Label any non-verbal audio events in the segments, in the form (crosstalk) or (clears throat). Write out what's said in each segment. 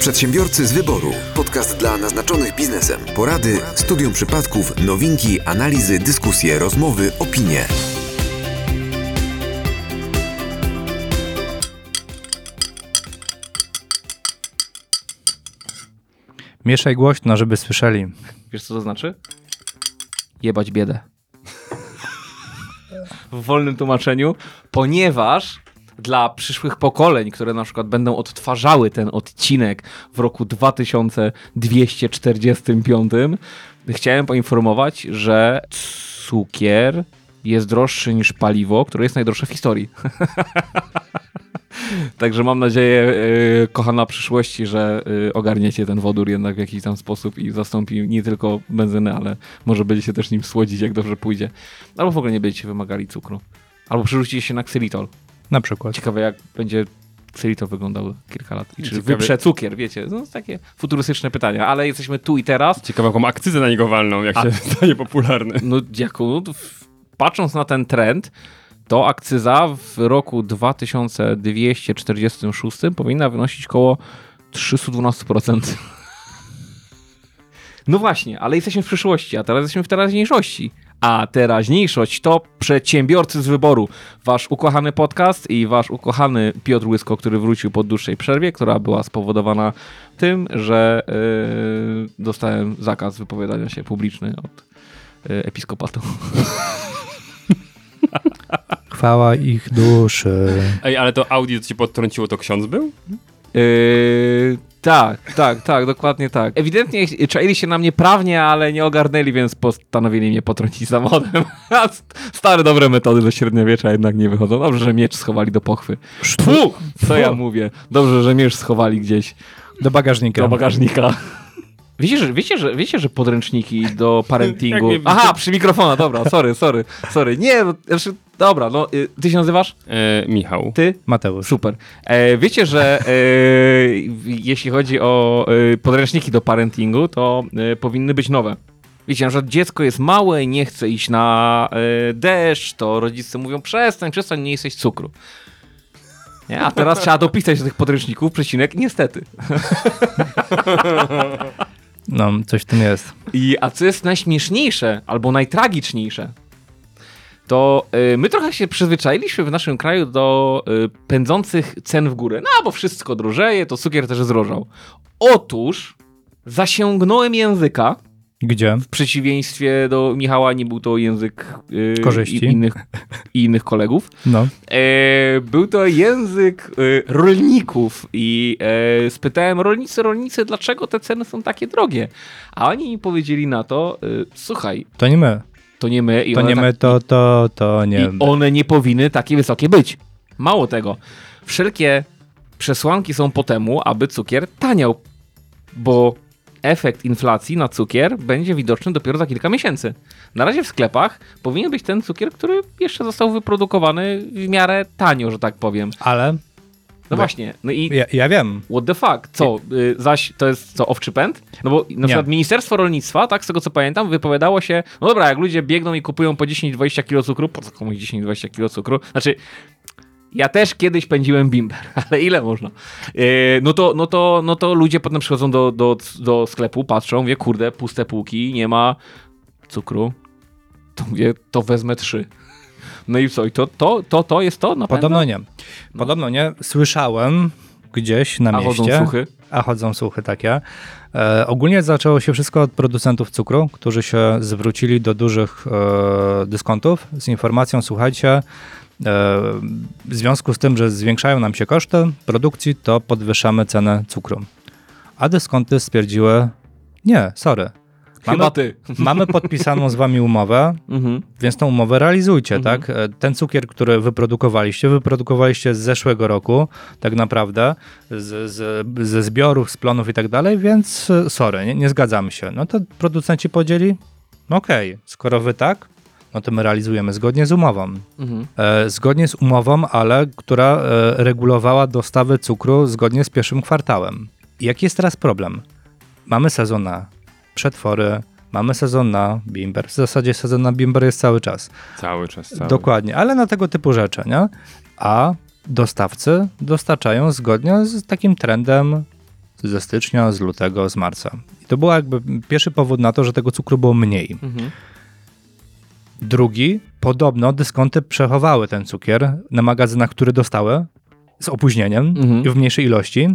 Przedsiębiorcy z wyboru. Podcast dla naznaczonych biznesem. Porady, studium przypadków, nowinki, analizy, dyskusje, rozmowy, opinie. Mieszaj głośno, żeby słyszeli. Wiesz co to znaczy? Jebać biedę. W wolnym tłumaczeniu, ponieważ dla przyszłych pokoleń, które na przykład będą odtwarzały ten odcinek w roku 2245, chciałem poinformować, że cukier jest droższy niż paliwo, które jest najdroższe w historii. (laughs) Także mam nadzieję, yy, kochana przyszłości, że yy, ogarniecie ten wodór jednak w jakiś tam sposób i zastąpi nie tylko benzynę, ale może będziecie też nim słodzić, jak dobrze pójdzie. Albo w ogóle nie będziecie wymagali cukru. Albo przerzucicie się na ksylitol. Na przykład. Ciekawe, jak będzie ksylitol wyglądał kilka lat. I czy Ciekawe- wyprze cukier, wiecie? No, takie futurystyczne pytania, ale jesteśmy tu i teraz. Ciekawe, jaką akcyzę na niego walną, jak A- się (laughs) stanie popularny. No, jako, no, to w- patrząc na ten trend, to akcyza w roku 2246 powinna wynosić około 312%. (laughs) No właśnie, ale jesteśmy w przyszłości, a teraz jesteśmy w teraźniejszości. A teraźniejszość to przedsiębiorcy z wyboru. Wasz ukochany podcast i wasz ukochany Piotr Łysko, który wrócił po dłuższej przerwie, która była spowodowana tym, że yy, dostałem zakaz wypowiadania się publiczny od yy, episkopatu. Chwała ich duszy. Ej, ale to audio, co ci podtrąciło, to ksiądz był? Yy, tak, tak, tak, dokładnie tak. Ewidentnie czaili się na mnie prawnie, ale nie ogarnęli, więc postanowili mnie potrącić samochodem. (laughs) Stare, dobre metody do średniowiecza jednak nie wychodzą. Dobrze, że miecz schowali do pochwy. Tfu! Co ja mówię? Dobrze, że miecz schowali gdzieś Do bagażnika. do bagażnika. (laughs) Wiecie, że, wiecie, że, wiecie, że podręczniki do (laughs) parentingu... Aha, przy mikrofona, dobra, sorry, sorry, sorry. Nie, no, znaczy, dobra, no, y, ty się nazywasz? E, Michał. Ty? Mateusz. Super. E, wiecie, że e, jeśli chodzi o e, podręczniki do parentingu, to e, powinny być nowe. Wiecie, przykład dziecko jest małe i nie chce iść na e, deszcz, to rodzice mówią przestań, przestań, nie jesteś cukru. Nie? A teraz trzeba dopisać do tych podręczników przecinek niestety. No, coś w tym jest. I, a co jest najśmieszniejsze, albo najtragiczniejsze, to y, my trochę się przyzwyczailiśmy w naszym kraju do y, pędzących cen w górę. No, bo wszystko drożeje, to cukier też zdrożał. Otóż zasięgnąłem języka, Gdzie? w przeciwieństwie do Michała, nie był to język y, Korzyści. I, innych, i innych kolegów. No. E, był to język e, rolników i e, spytałem rolnicy, rolnicy, dlaczego te ceny są takie drogie. A oni mi powiedzieli na to, e, słuchaj, To nie my. To nie my i, To nie tak, my, to, to, to nie i one nie powinny takie wysokie być. Mało tego, wszelkie przesłanki są po temu, aby cukier taniał, bo efekt inflacji na cukier będzie widoczny dopiero za kilka miesięcy. Na razie w sklepach powinien być ten cukier, który jeszcze został wyprodukowany w miarę tanio, że tak powiem. Ale No właśnie, no i ja, ja wiem. what the fuck, co, y, zaś to jest co, owczy pęd? No bo na przykład Ministerstwo Rolnictwa, tak, z tego co pamiętam, wypowiadało się, no dobra, jak ludzie biegną i kupują po 10-20 kg cukru, po co komuś 10-20 kg cukru? Znaczy, ja też kiedyś pędziłem bimber, (laughs) ale ile można? Yy, no, to, no, to, no to ludzie potem przychodzą do, do, do sklepu, patrzą, wie, kurde, puste półki, nie ma cukru. To mówię, to wezmę trzy. No i co? I to, to, to, to jest to? Na Podobno nie. Podobno nie. Słyszałem gdzieś na A mieście. chodzą słuchy? A chodzą słuchy takie. E, ogólnie zaczęło się wszystko od producentów cukru, którzy się zwrócili do dużych e, dyskontów z informacją, słuchajcie, e, w związku z tym, że zwiększają nam się koszty produkcji, to podwyższamy cenę cukru. A dyskonty stwierdziły, nie, sorry. Chyba Mamy, ty. (laughs) mamy podpisaną z wami umowę, Mhm. więc tą umowę realizujcie, Mhm. tak? E, Ten cukier, który wyprodukowaliście, wyprodukowaliście z zeszłego roku, tak naprawdę, z, z, ze zbiorów, z plonów i tak dalej, więc e, sorry, nie, nie zgadzamy się. No to producenci powiedzieli, no okej, skoro wy tak, no to my realizujemy zgodnie z umową. Mhm. E, zgodnie z umową, ale która e, regulowała dostawy cukru zgodnie z pierwszym kwartałem. Jaki jest teraz problem? Mamy sezon na przetwory, mamy sezon na bimber. W zasadzie sezon na bimber jest cały czas. Cały czas, cały. Dokładnie, ale na tego typu rzeczy, nie? A dostawcy dostarczają zgodnie z takim trendem ze stycznia, z lutego, z marca. I to był jakby pierwszy powód na to, że tego cukru było mniej. Mhm. Drugi, podobno dyskonty przechowały ten cukier na magazynach, które dostały z opóźnieniem Mhm. i w mniejszej ilości,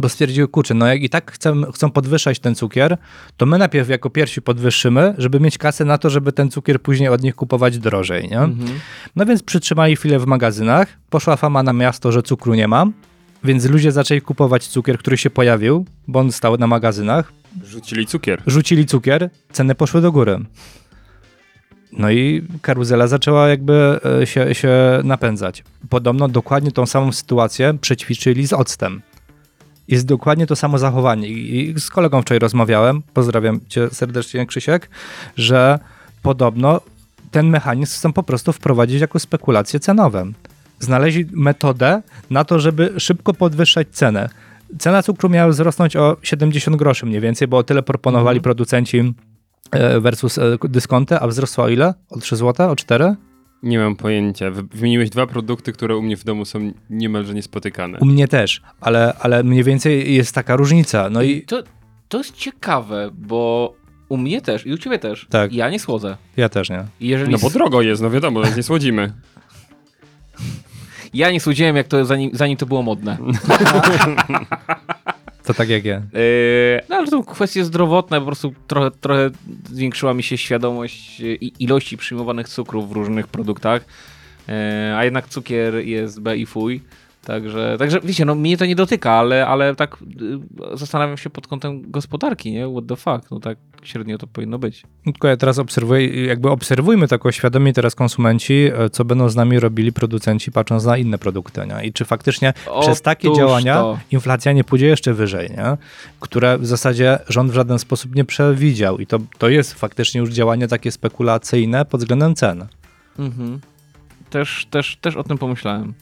bo stwierdziły, kurczę, no jak i tak chcą, chcą podwyższać ten cukier, to my najpierw jako pierwsi podwyższymy, żeby mieć kasę na to, żeby ten cukier później od nich kupować drożej, nie? Mhm. No więc przytrzymali chwilę w magazynach, poszła fama na miasto, że cukru nie ma, więc ludzie zaczęli kupować cukier, który się pojawił, bo on stał na magazynach, Rzucili cukier. rzucili cukier, ceny poszły do góry. No i karuzela zaczęła jakby e, się, się napędzać. Podobno dokładnie tą samą sytuację przećwiczyli z octem. Jest dokładnie to samo zachowanie. I z kolegą wczoraj rozmawiałem, pozdrawiam cię serdecznie Krzysiek, że podobno ten mechanizm chcą po prostu wprowadzić jako spekulacje cenowe. Znaleźli metodę na to, żeby szybko podwyższać cenę. Cena cukru miała wzrosnąć o 70 groszy mniej więcej, bo o tyle proponowali producenci e, versus e, dyskonty, a wzrosła o ile? O 3 zł? O 4? Nie mam pojęcia. Wy- Wymieniłeś dwa produkty, które u mnie w domu są niemalże niespotykane. U mnie też, ale, ale mniej więcej jest taka różnica. No i To, to jest ciekawe, bo u mnie też i u ciebie też. Tak. Ja nie słodzę. ja też nie. Jeżeli No bo drogo jest, no wiadomo, więc nie słodzimy. ja nie słodziłem, jak to zanim, zanim to było modne. (laughs) To tak jak ja. Yy, no ale to kwestie zdrowotne, po prostu trochę, trochę zwiększyła mi się świadomość i- ilości przyjmowanych cukrów w różnych produktach, Yy, a jednak cukier jest B i fuj. Także, także wiecie, no mnie to nie dotyka, ale, ale tak yy, zastanawiam się pod kątem gospodarki, nie? What the fuck? No tak średnio to powinno być. No Tylko ja teraz obserwuję, jakby obserwujmy tako świadomie teraz konsumenci, e, co będą z nami robili producenci, patrząc na inne produkty. Nie? I czy faktycznie przez takie działania to. inflacja nie pójdzie jeszcze wyżej, nie? które w zasadzie rząd w żaden sposób nie przewidział. I to, to jest faktycznie już działanie takie spekulacyjne pod względem cen. Mhm. Też, też, też o tym pomyślałem.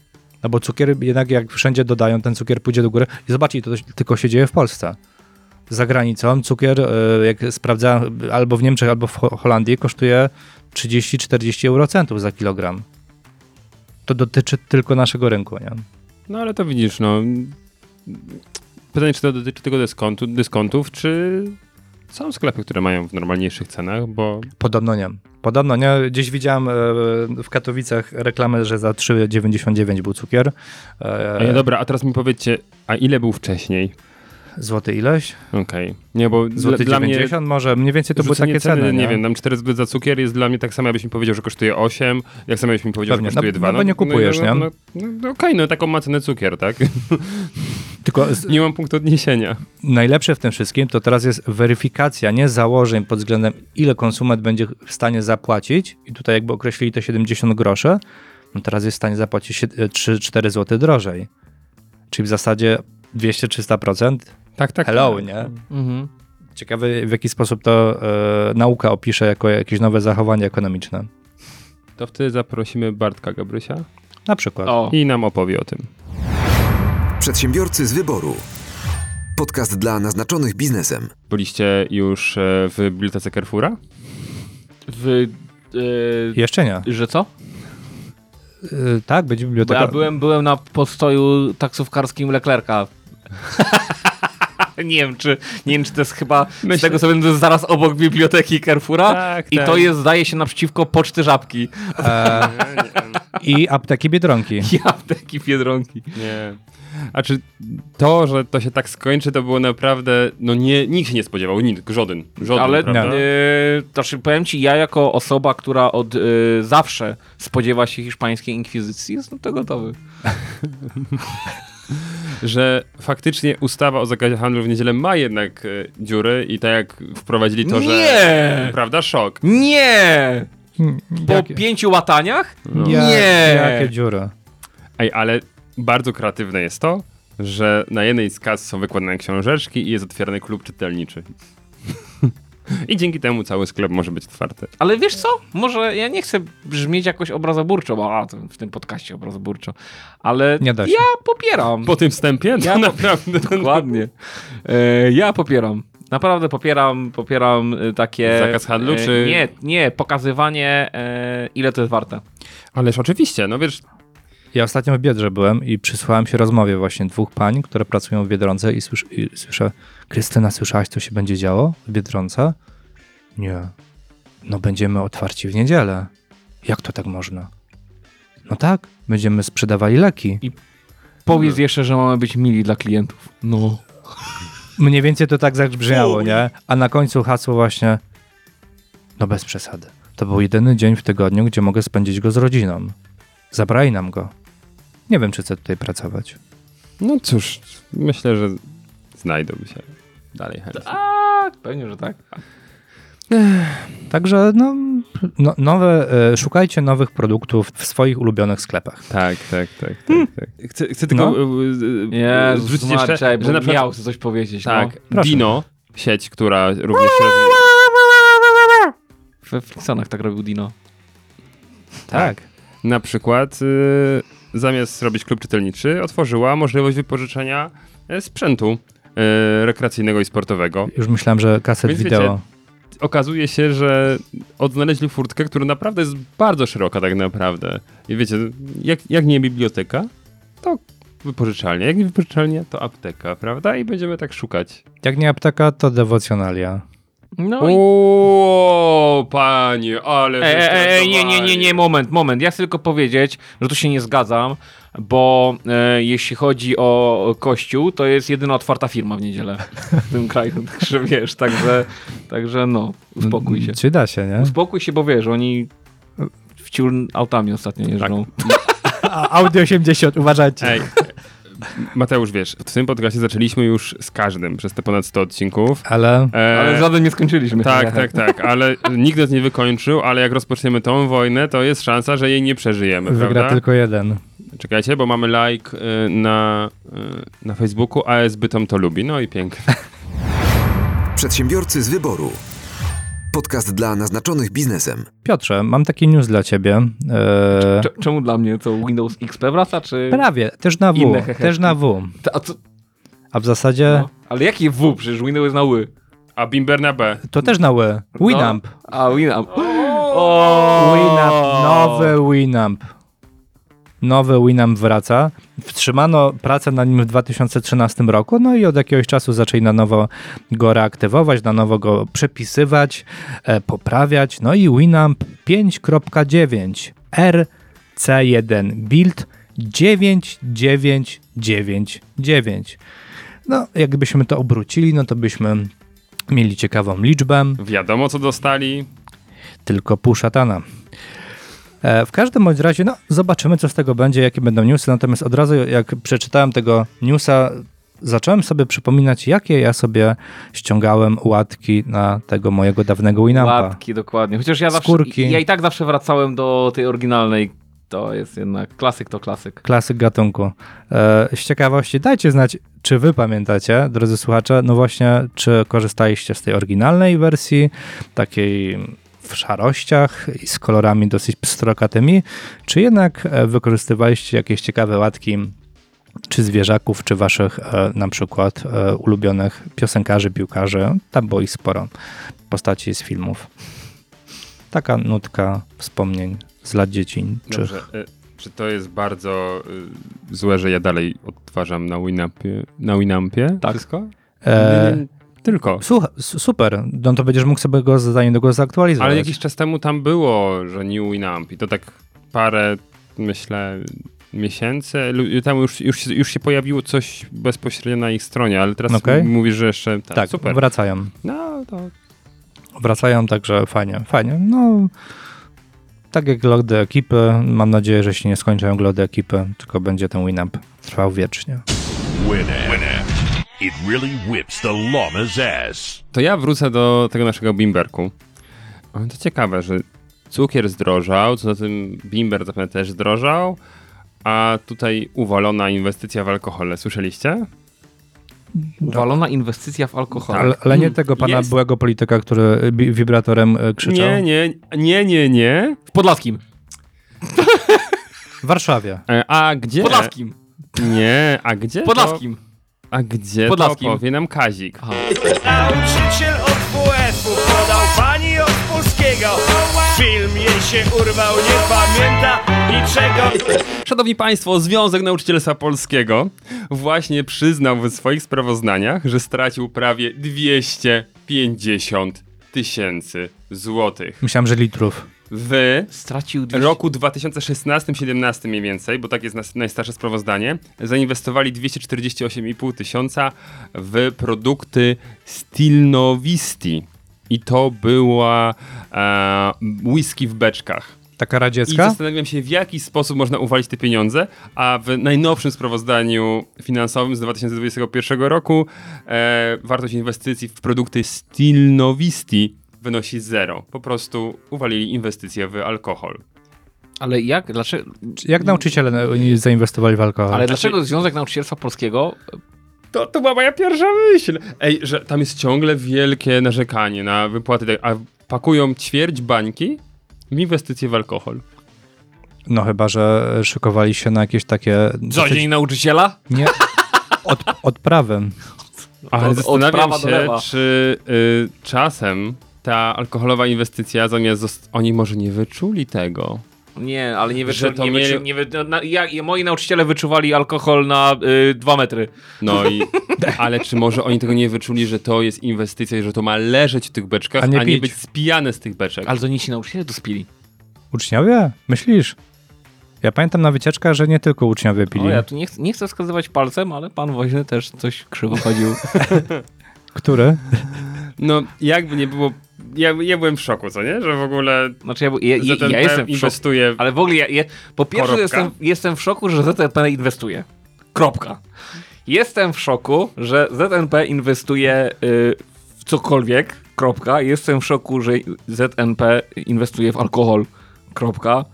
No bo cukier jednak jak wszędzie dodają, ten cukier pójdzie do góry. I zobaczcie, to tylko się dzieje w Polsce. Za granicą cukier, e, jak sprawdzałem, albo w Niemczech, albo w Ho- Holandii, kosztuje 30-40 eurocentów za kilogram. To dotyczy tylko naszego rynku, nie? No ale to widzisz, no. Pytanie, czy to dotyczy tego dyskontu, dyskontów, czy są sklepy, które mają w normalniejszych cenach, bo Podobno nie. Podobno nie. Gdzieś widziałem e, w Katowicach reklamę, że za 3,99 był cukier. E, Ej, dobra, a teraz mi powiedzcie, a ile był wcześniej? Złoty ileś? Okej. Nie, bo dla, Złoty dla mnie 90 może. Mniej więcej to były takie ceny. nie wiem, tam 4 zł za cukier jest dla mnie tak samo, jakbyś mi powiedział, że kosztuje 8, jak samo jakbyś mi powiedział, Pewnie, że kosztuje no, 2. no bo nie kupujesz, no, nie? No, no, no, Okej, no taką ma cenę cukier, tak? (laughs) Tylko z, nie mam punktu odniesienia. najlepsze w tym wszystkim to teraz jest weryfikacja, nie założeń pod względem ile konsument będzie w stanie zapłacić i tutaj jakby określili te 70 groszy, no teraz jest w stanie zapłacić się- 3-4 zł drożej. Czyli w zasadzie 200-300%. Tak, tak. Hello, tak. nie? Mhm. Ciekawy w jaki sposób to e, nauka opisze jako jakieś nowe zachowanie ekonomiczne. To wtedy zaprosimy Bartka Gabrysia Na przykład. O, i nam opowie o tym. Przedsiębiorcy z wyboru. Podcast dla naznaczonych biznesem. Byliście już e, w bibliotece Carrefoura? w... Yy, Jeszcze nie. że co? E, tak, będzie biblioteka. ja byłem, byłem na postoju taksówkarskim Leclerca. (laughs) (laughs) nie wiem, czy nie wiem, czy to jest chyba z Myślę- tego co będę to zaraz obok biblioteki Carrefoura Tak, i tak. to jest, zdaje się, naprzeciwko Poczty Żabki E, (laughs) I apteki Biedronki. i apteki Biedronki. Nie. A czy to, że to się tak skończy, to było naprawdę, no nie, nikt się nie spodziewał, nikt, żaden, żaden, Ale prawda? Nie. yy, znaczy, powiem ci, ja jako osoba, która od yy, zawsze spodziewa się hiszpańskiej inkwizycji, jestem do tego gotowy. (laughs) Że faktycznie ustawa o zakazie handlu w niedzielę ma jednak e, dziury i tak jak wprowadzili to, że... Nie! Prawda? Szok. Nie! Po Jakie, pięciu łataniach? No. ja- Nie! Jakie dziury. Ej, ale bardzo kreatywne jest to, że na jednej z kas są wykładane książeczki i jest otwierany klub czytelniczy. (laughs) I dzięki temu cały sklep może być otwarty. Ale wiesz co? Może ja nie chcę brzmieć jakoś obrazoburczo, bo w tym podcaście obrazoburczo, ale Nie da się. ja popieram. Po tym wstępie? To Ja po- naprawdę. Dokładnie. E, ja popieram. Naprawdę popieram, popieram e, takie... Zakaz handlu, e, czy- Nie, nie, pokazywanie e, ile to jest warte. Ależ oczywiście, no wiesz, Ja ostatnio w Biedrze byłem i przysłuchałem się rozmowie właśnie dwóch pań, które pracują w Biedronce i, słysz, i słyszę, Krystyna, słyszałaś, co się będzie działo w Biedronce? Nie. No będziemy otwarci w niedzielę. Jak to tak można? No tak, będziemy sprzedawali leki. Powiedz jeszcze, że mamy być mili dla klientów. No. Mniej więcej to tak zabrzmiało, nie? A na końcu hasło właśnie, no bez przesady. To był jedyny dzień w tygodniu, gdzie mogę spędzić go z rodziną. Zabrali nam go. Nie wiem, czy chcę tutaj pracować. No cóż, myślę, że znajdą się dalej chętnie. Tak, pewnie, że tak. Także no, no, nowe, e, szukajcie nowych produktów w swoich ulubionych sklepach. Tak, tak, tak, tak. tak. Chcę, chcę tylko No. no. Jezus, zwrócić jeszcze, bo że na przykład miał coś powiedzieć. tak, No. Dino, sieć, która również się rozwija. We Flixonach tak robił Dino. Tak. Na przykład y, zamiast robić klub czytelniczy, otworzyła możliwość wypożyczenia e, sprzętu e, rekreacyjnego i sportowego. Już myślałem, że kaset Więc wideo. wiecie, Okazuje się, że odnaleźli furtkę, która naprawdę jest bardzo szeroka tak naprawdę. I wiecie, jak, jak nie biblioteka, to wypożyczalnia. Jak nie wypożyczalnia, to apteka, prawda? I będziemy tak szukać. Jak nie apteka, to dewocjonalia. No i... O, panie, ale... Ej, ej, żeś nie, nie, nie, nie, moment, moment. Ja chcę tylko powiedzieć, że tu się nie zgadzam, bo e, jeśli chodzi o Kościół, to jest jedyna otwarta firma w niedzielę w tym kraju. (laughs) Także wiesz, także, także no, uspokój się. Czy da się, nie? Uspokój się, bo wiesz, oni wciul autami ostatnio jeżdżą. (laughs) A, Audi 80, uważajcie. Ej, Mateusz, wiesz, w tym podcastie zaczęliśmy już z każdym przez te ponad 100 odcinków. Ale E, Ale żaden nie skończyliśmy. Tak, tak, tak, ale nikt nas nie wykończył, ale jak rozpoczniemy tą wojnę, to jest szansa, że jej nie przeżyjemy, wygra prawda? tylko jeden. Czekajcie, bo mamy like y, na, y, na Facebooku, AS Bytom to lubi, no i pięknie. Przedsiębiorcy z wyboru. Podcast dla naznaczonych biznesem. Piotrze, mam taki news dla ciebie. E, Cze- Czemu dla mnie to Windows XP wraca, czy... prawie, też na W. Też na W. A co? A w zasadzie No. Ale jaki W? Przecież Windows jest na Y. A Bimber na B. to też na W. Winamp. No. A, Winamp. O! (gasps) Winamp, nowy Winamp. Nowy Winamp wraca. Wstrzymano pracę na nim w 2013 roku, no i od jakiegoś czasu zaczęli na nowo go reaktywować, na nowo go przepisywać, e, poprawiać. No i Winamp 5.9 RC1 Build 9999. No, jakbyśmy to obrócili, no to byśmy mieli ciekawą liczbę Wiadomo, co dostali. tylko pół szatana. E, W każdym bądź razie, no zobaczymy, co z tego będzie, jakie będą newsy. Natomiast od razu, jak przeczytałem tego newsa, zacząłem sobie przypominać, jakie ja sobie ściągałem łatki na tego mojego dawnego Winampa. Łatki, dokładnie. Chociaż ja zawsze, Skórki. ja i tak zawsze wracałem do tej oryginalnej. To jest jednak klasyk to klasyk. Klasyk gatunku. E, z ciekawości, dajcie znać, czy wy pamiętacie, drodzy słuchacze, no właśnie, czy korzystaliście z tej oryginalnej wersji, takiej w szarościach i z kolorami dosyć pstrokatymi, czy jednak e, wykorzystywaliście jakieś ciekawe łatki, czy zwierzaków, czy waszych e, na przykład e, ulubionych piosenkarzy, piłkarzy, tam było ich sporo, postaci z filmów. Taka nutka wspomnień z lat y, Czy to jest bardzo złe, że ja dalej odtwarzam na Winampie? Na Winampie? Tak. Wszystko? E, tylko. Słuchaj, super. No to będziesz mógł sobie go za niedługo zaktualizować. Ale jakiś czas temu tam było, że New Winamp i to tak parę, myślę, miesięcy temu już, już, się- już się pojawiło coś bezpośrednio na ich stronie, ale teraz m- mówisz, że jeszcze tak, tak, super. wracają. No to Wracają, także fajnie, fajnie. No, tak jak lody ekipy, mam nadzieję, że się nie skończą lody ekipy, tylko będzie ten Winamp trwał wiecznie. Winamp. It really whips the llama's ass. To ja wrócę do tego naszego bimberku. To ciekawe, że cukier zdrożał, co za tym bimber zapewne też zdrożał, a tutaj uwalona inwestycja w alkohole. Słyszeliście? Uwalona inwestycja w alkohol. Ale, ale nie tego pana Jest. byłego polityka, który bi- wibratorem e, krzyczał. Nie, nie, nie, nie, nie. W Podlaskim. W Warszawie. E, A gdzie? W Podlaskim. Nie, a gdzie? W Podlaskim. A gdzie Podlaskim. to powie nam Kazik? Aha. Nauczyciel od WF-u podał pani od polskiego W filmie się urwał, nie pamięta niczego Szanowni Państwo, Związek Nauczycielstwa Polskiego właśnie przyznał w swoich sprawozdaniach, że stracił prawie 250 tysięcy złotych. Myślałem, że litrów. W Stracił 200... roku 2016-17 mniej więcej, bo tak jest najstarsze sprawozdanie, zainwestowali 248,5 tysiąca w produkty Stilnowisti. I to była e, whisky w beczkach. Taka I radziecka? zastanawiam się, w jaki sposób można uwalić te pieniądze, a w najnowszym sprawozdaniu finansowym z 2021 roku e, wartość inwestycji w produkty Stilnowisti wynosi zero. Po prostu uwalili inwestycje w alkohol. Ale jak? Dlaczego? Jak nauczyciele na- zainwestowali w alkohol? Ale dlaczego Związek Nauczycielstwa Polskiego To, to była moja pierwsza myśl. Ej, że tam jest ciągle wielkie narzekanie na wypłaty, a pakują ćwierć bańki w inwestycje w alkohol. No chyba, że szykowali się na jakieś takie... Co, Dzień Nauczyciela? Nie, od, odprawy. Ale Od- od zastanawiam do się, czy y, czasem ta alkoholowa inwestycja, zamiast zost- oni może nie wyczuli tego. Nie, ale nie Że wyczu... to nie mieli- nie wy... na, ja, moi nauczyciele wyczuwali alkohol na y, dwa metry. No i, (laughs) ale czy może oni tego nie wyczuli, że to jest inwestycja i że to ma leżeć w tych beczkach, A a nie nie, pić. być spijane z tych beczek? Ale to nie ci nauczyciele to spili. Uczniowie? Myślisz? Ja pamiętam na wycieczkach, że nie tylko uczniowie pili. O, ja tu nie, ch- nie chcę wskazywać palcem, ale pan woźny też coś krzywo chodził. (laughs) Który? No, jakby nie było, ja, ja byłem w szoku, co nie? Że w ogóle Znaczy ja, ja, ja, ja jestem w szoku. Ale w ogóle ja, ja po pierwsze Koropka? jestem, jestem w szoku, że ZNP inwestuje. Kropka. Jestem w szoku, że ZNP inwestuje y, w cokolwiek. Kropka. Jestem w szoku, że ZNP inwestuje w alkohol. Kropka.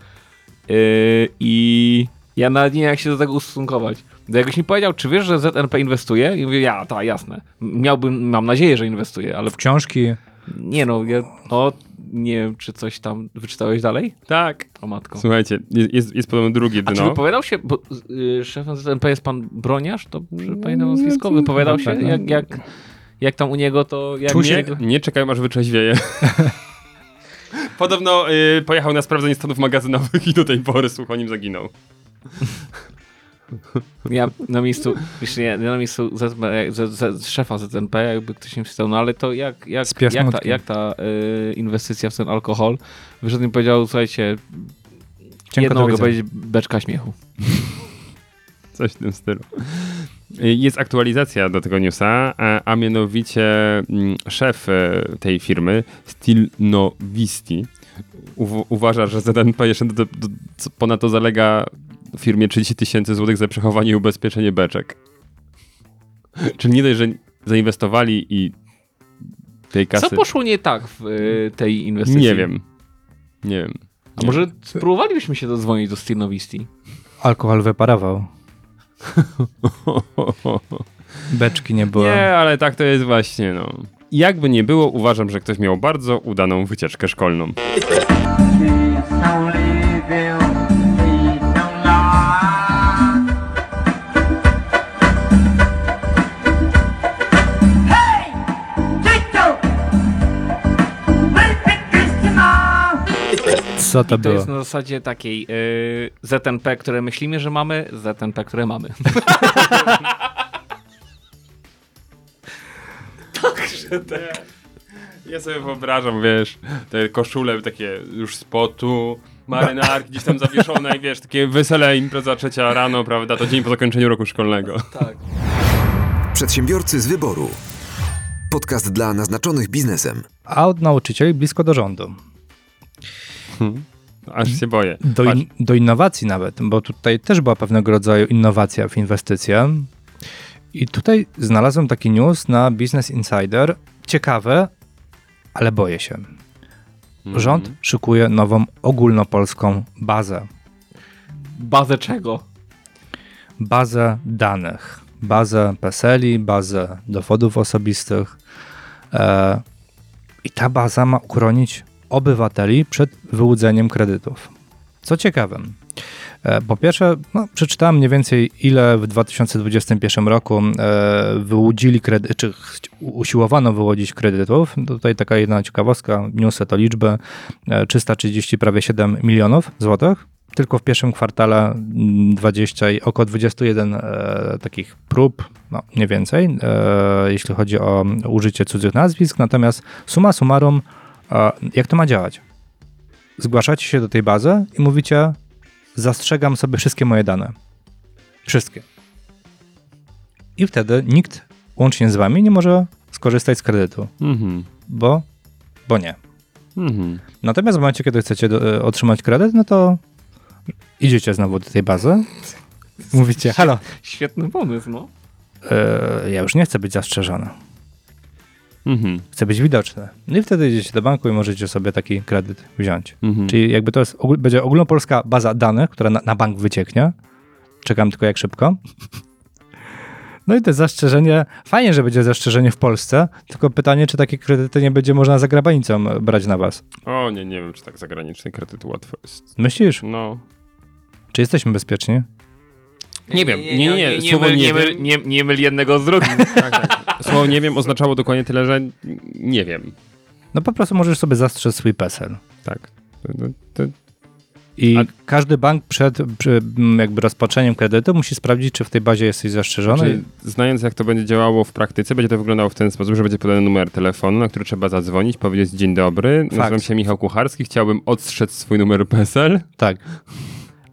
Y, I ja nawet nie wiem, jak się do tego ustosunkować. Bo jakbyś mi powiedział, czy wiesz, że ZNP inwestuje? I mówię, ja, tak, jasne. Miałbym, mam nadzieję, że inwestuje, ale W książki. Nie no, ja, no, nie wiem, czy coś tam wyczytałeś dalej? Tak. O matko. Słuchajcie, jest, jest, jest podobno drugie A czy dno. wypowiadał się, bo y, szefem ZNP jest pan Broniarz, to pamiętam nazwisko, wypowiadał się, jak, jak, jak tam u niego to... Jak Czuł się- jego- Nie czekaj, aż wyczeźwieje. (laughs) Podobno y, pojechał na sprawdzenie stanów magazynowych i do tej pory słuch o nim zaginął. (laughs) Ja na miejscu, ja na miejscu ZNP, z, z, szefa ZNP, jakby ktoś mi wstał, no ale to jak, jak, Z jak ta, jak ta y, inwestycja w ten alkohol, wyszedł i powiedział, słuchajcie, Cienko jedno mogę powiedzieć, beczka śmiechu. Coś w tym stylu. Y, Jest aktualizacja do tego newsa, a, a mianowicie mm, szef e, tej firmy, Stilnowisti, uw- uważa, że ZNP jeszcze do, do, do, ponadto zalega firmie 30 tysięcy złotych za przechowanie i ubezpieczenie beczek. Czyli nie dość, że zainwestowali i tej kasy... Co poszło nie tak w y, tej inwestycji? Nie wiem. Nie wiem. A może spróbowalibyśmy się dodzwonić do Stilnowisti? Alkohol wyparował. (laughs) Beczki nie było. Nie, ale tak to jest właśnie, no. Jakby nie było, uważam, że ktoś miał bardzo udaną wycieczkę szkolną. Co to I to było? jest na zasadzie takiej y, ZNP, które myślimy, że mamy, ZNP, które mamy. (laughs) Ja sobie wyobrażam, wiesz, te koszule takie już z potu, marynarki gdzieś tam zawieszone i wiesz, takie wesele impreza trzecia rano, prawda, to dzień po zakończeniu roku szkolnego. tak. Przedsiębiorcy z wyboru. Podcast dla naznaczonych biznesem. A od nauczycieli blisko do rządu. (laughs) Aż się boję. Do, in, do innowacji nawet, bo tutaj też była pewnego rodzaju innowacja w inwestycje. I tutaj znalazłem taki news na Business Insider. Ciekawe, ale boję się. Mhm. Rząd szykuje nową ogólnopolską bazę. Bazę czego? Bazę danych. Bazę PESEL-i, bazę dowodów osobistych. E, I ta baza ma uchronić obywateli przed wyłudzeniem kredytów. Co ciekawe, E, Po pierwsze, no, przeczytałem mniej więcej, ile w 2021 roku e, wyłudzili kredyt, czy usiłowano wyłudzić kredytów. Tutaj taka jedna ciekawostka, niosę to liczbę, e, 330 prawie 7 milionów złotych. Tylko w pierwszym kwartale mm, 20, i około 21 e, takich prób, no nie więcej, e, jeśli chodzi o użycie cudzych nazwisk. Natomiast summa summarum, e, jak to ma działać? Zgłaszacie się do tej bazy i mówicie, zastrzegam sobie wszystkie moje dane. Wszystkie. I wtedy nikt, łącznie z wami, nie może skorzystać z kredytu, Mhm. bo, bo nie. Mhm. Natomiast w momencie, kiedy chcecie do, e, otrzymać kredyt, no to idziecie znowu do tej bazy, mówicie, halo, Świetny pomysł, no. e, ja już nie chcę być zastrzeżony, Mhm. chcę być widoczny. No i wtedy idziecie do banku i możecie sobie taki kredyt wziąć. Mhm. Czyli jakby to jest, będzie ogólnopolska baza danych, która na, na bank wycieknie. Czekam tylko jak szybko. (laughs) No i to zastrzeżenie, fajnie, że będzie zastrzeżenie w Polsce, tylko pytanie, czy takie kredyty nie będzie można za granicą brać na was. O nie, nie wiem, czy tak zagraniczny kredyt łatwo jest. Myślisz? No. Czy jesteśmy bezpieczni? Nie wiem, nie, nie, nie, nie, słowo myl, nie nie, myl, wiem. nie, nie myl jednego z drugim. (laughs) Tak, tak. Słowo nie wiem oznaczało dokładnie tyle, że nie wiem. No po prostu możesz sobie zastrzec swój PESEL. Tak. I A- każdy bank przed jakby rozpoczęciem kredytu musi sprawdzić, czy w tej bazie jesteś zastrzeżony. Czyli znając jak to będzie działało w praktyce, będzie to wyglądało w ten sposób, że będzie podany numer telefonu, na który trzeba zadzwonić, powiedzieć dzień dobry, nazywam się Michał Kucharski, chciałbym odstrzec swój numer PESEL. Tak.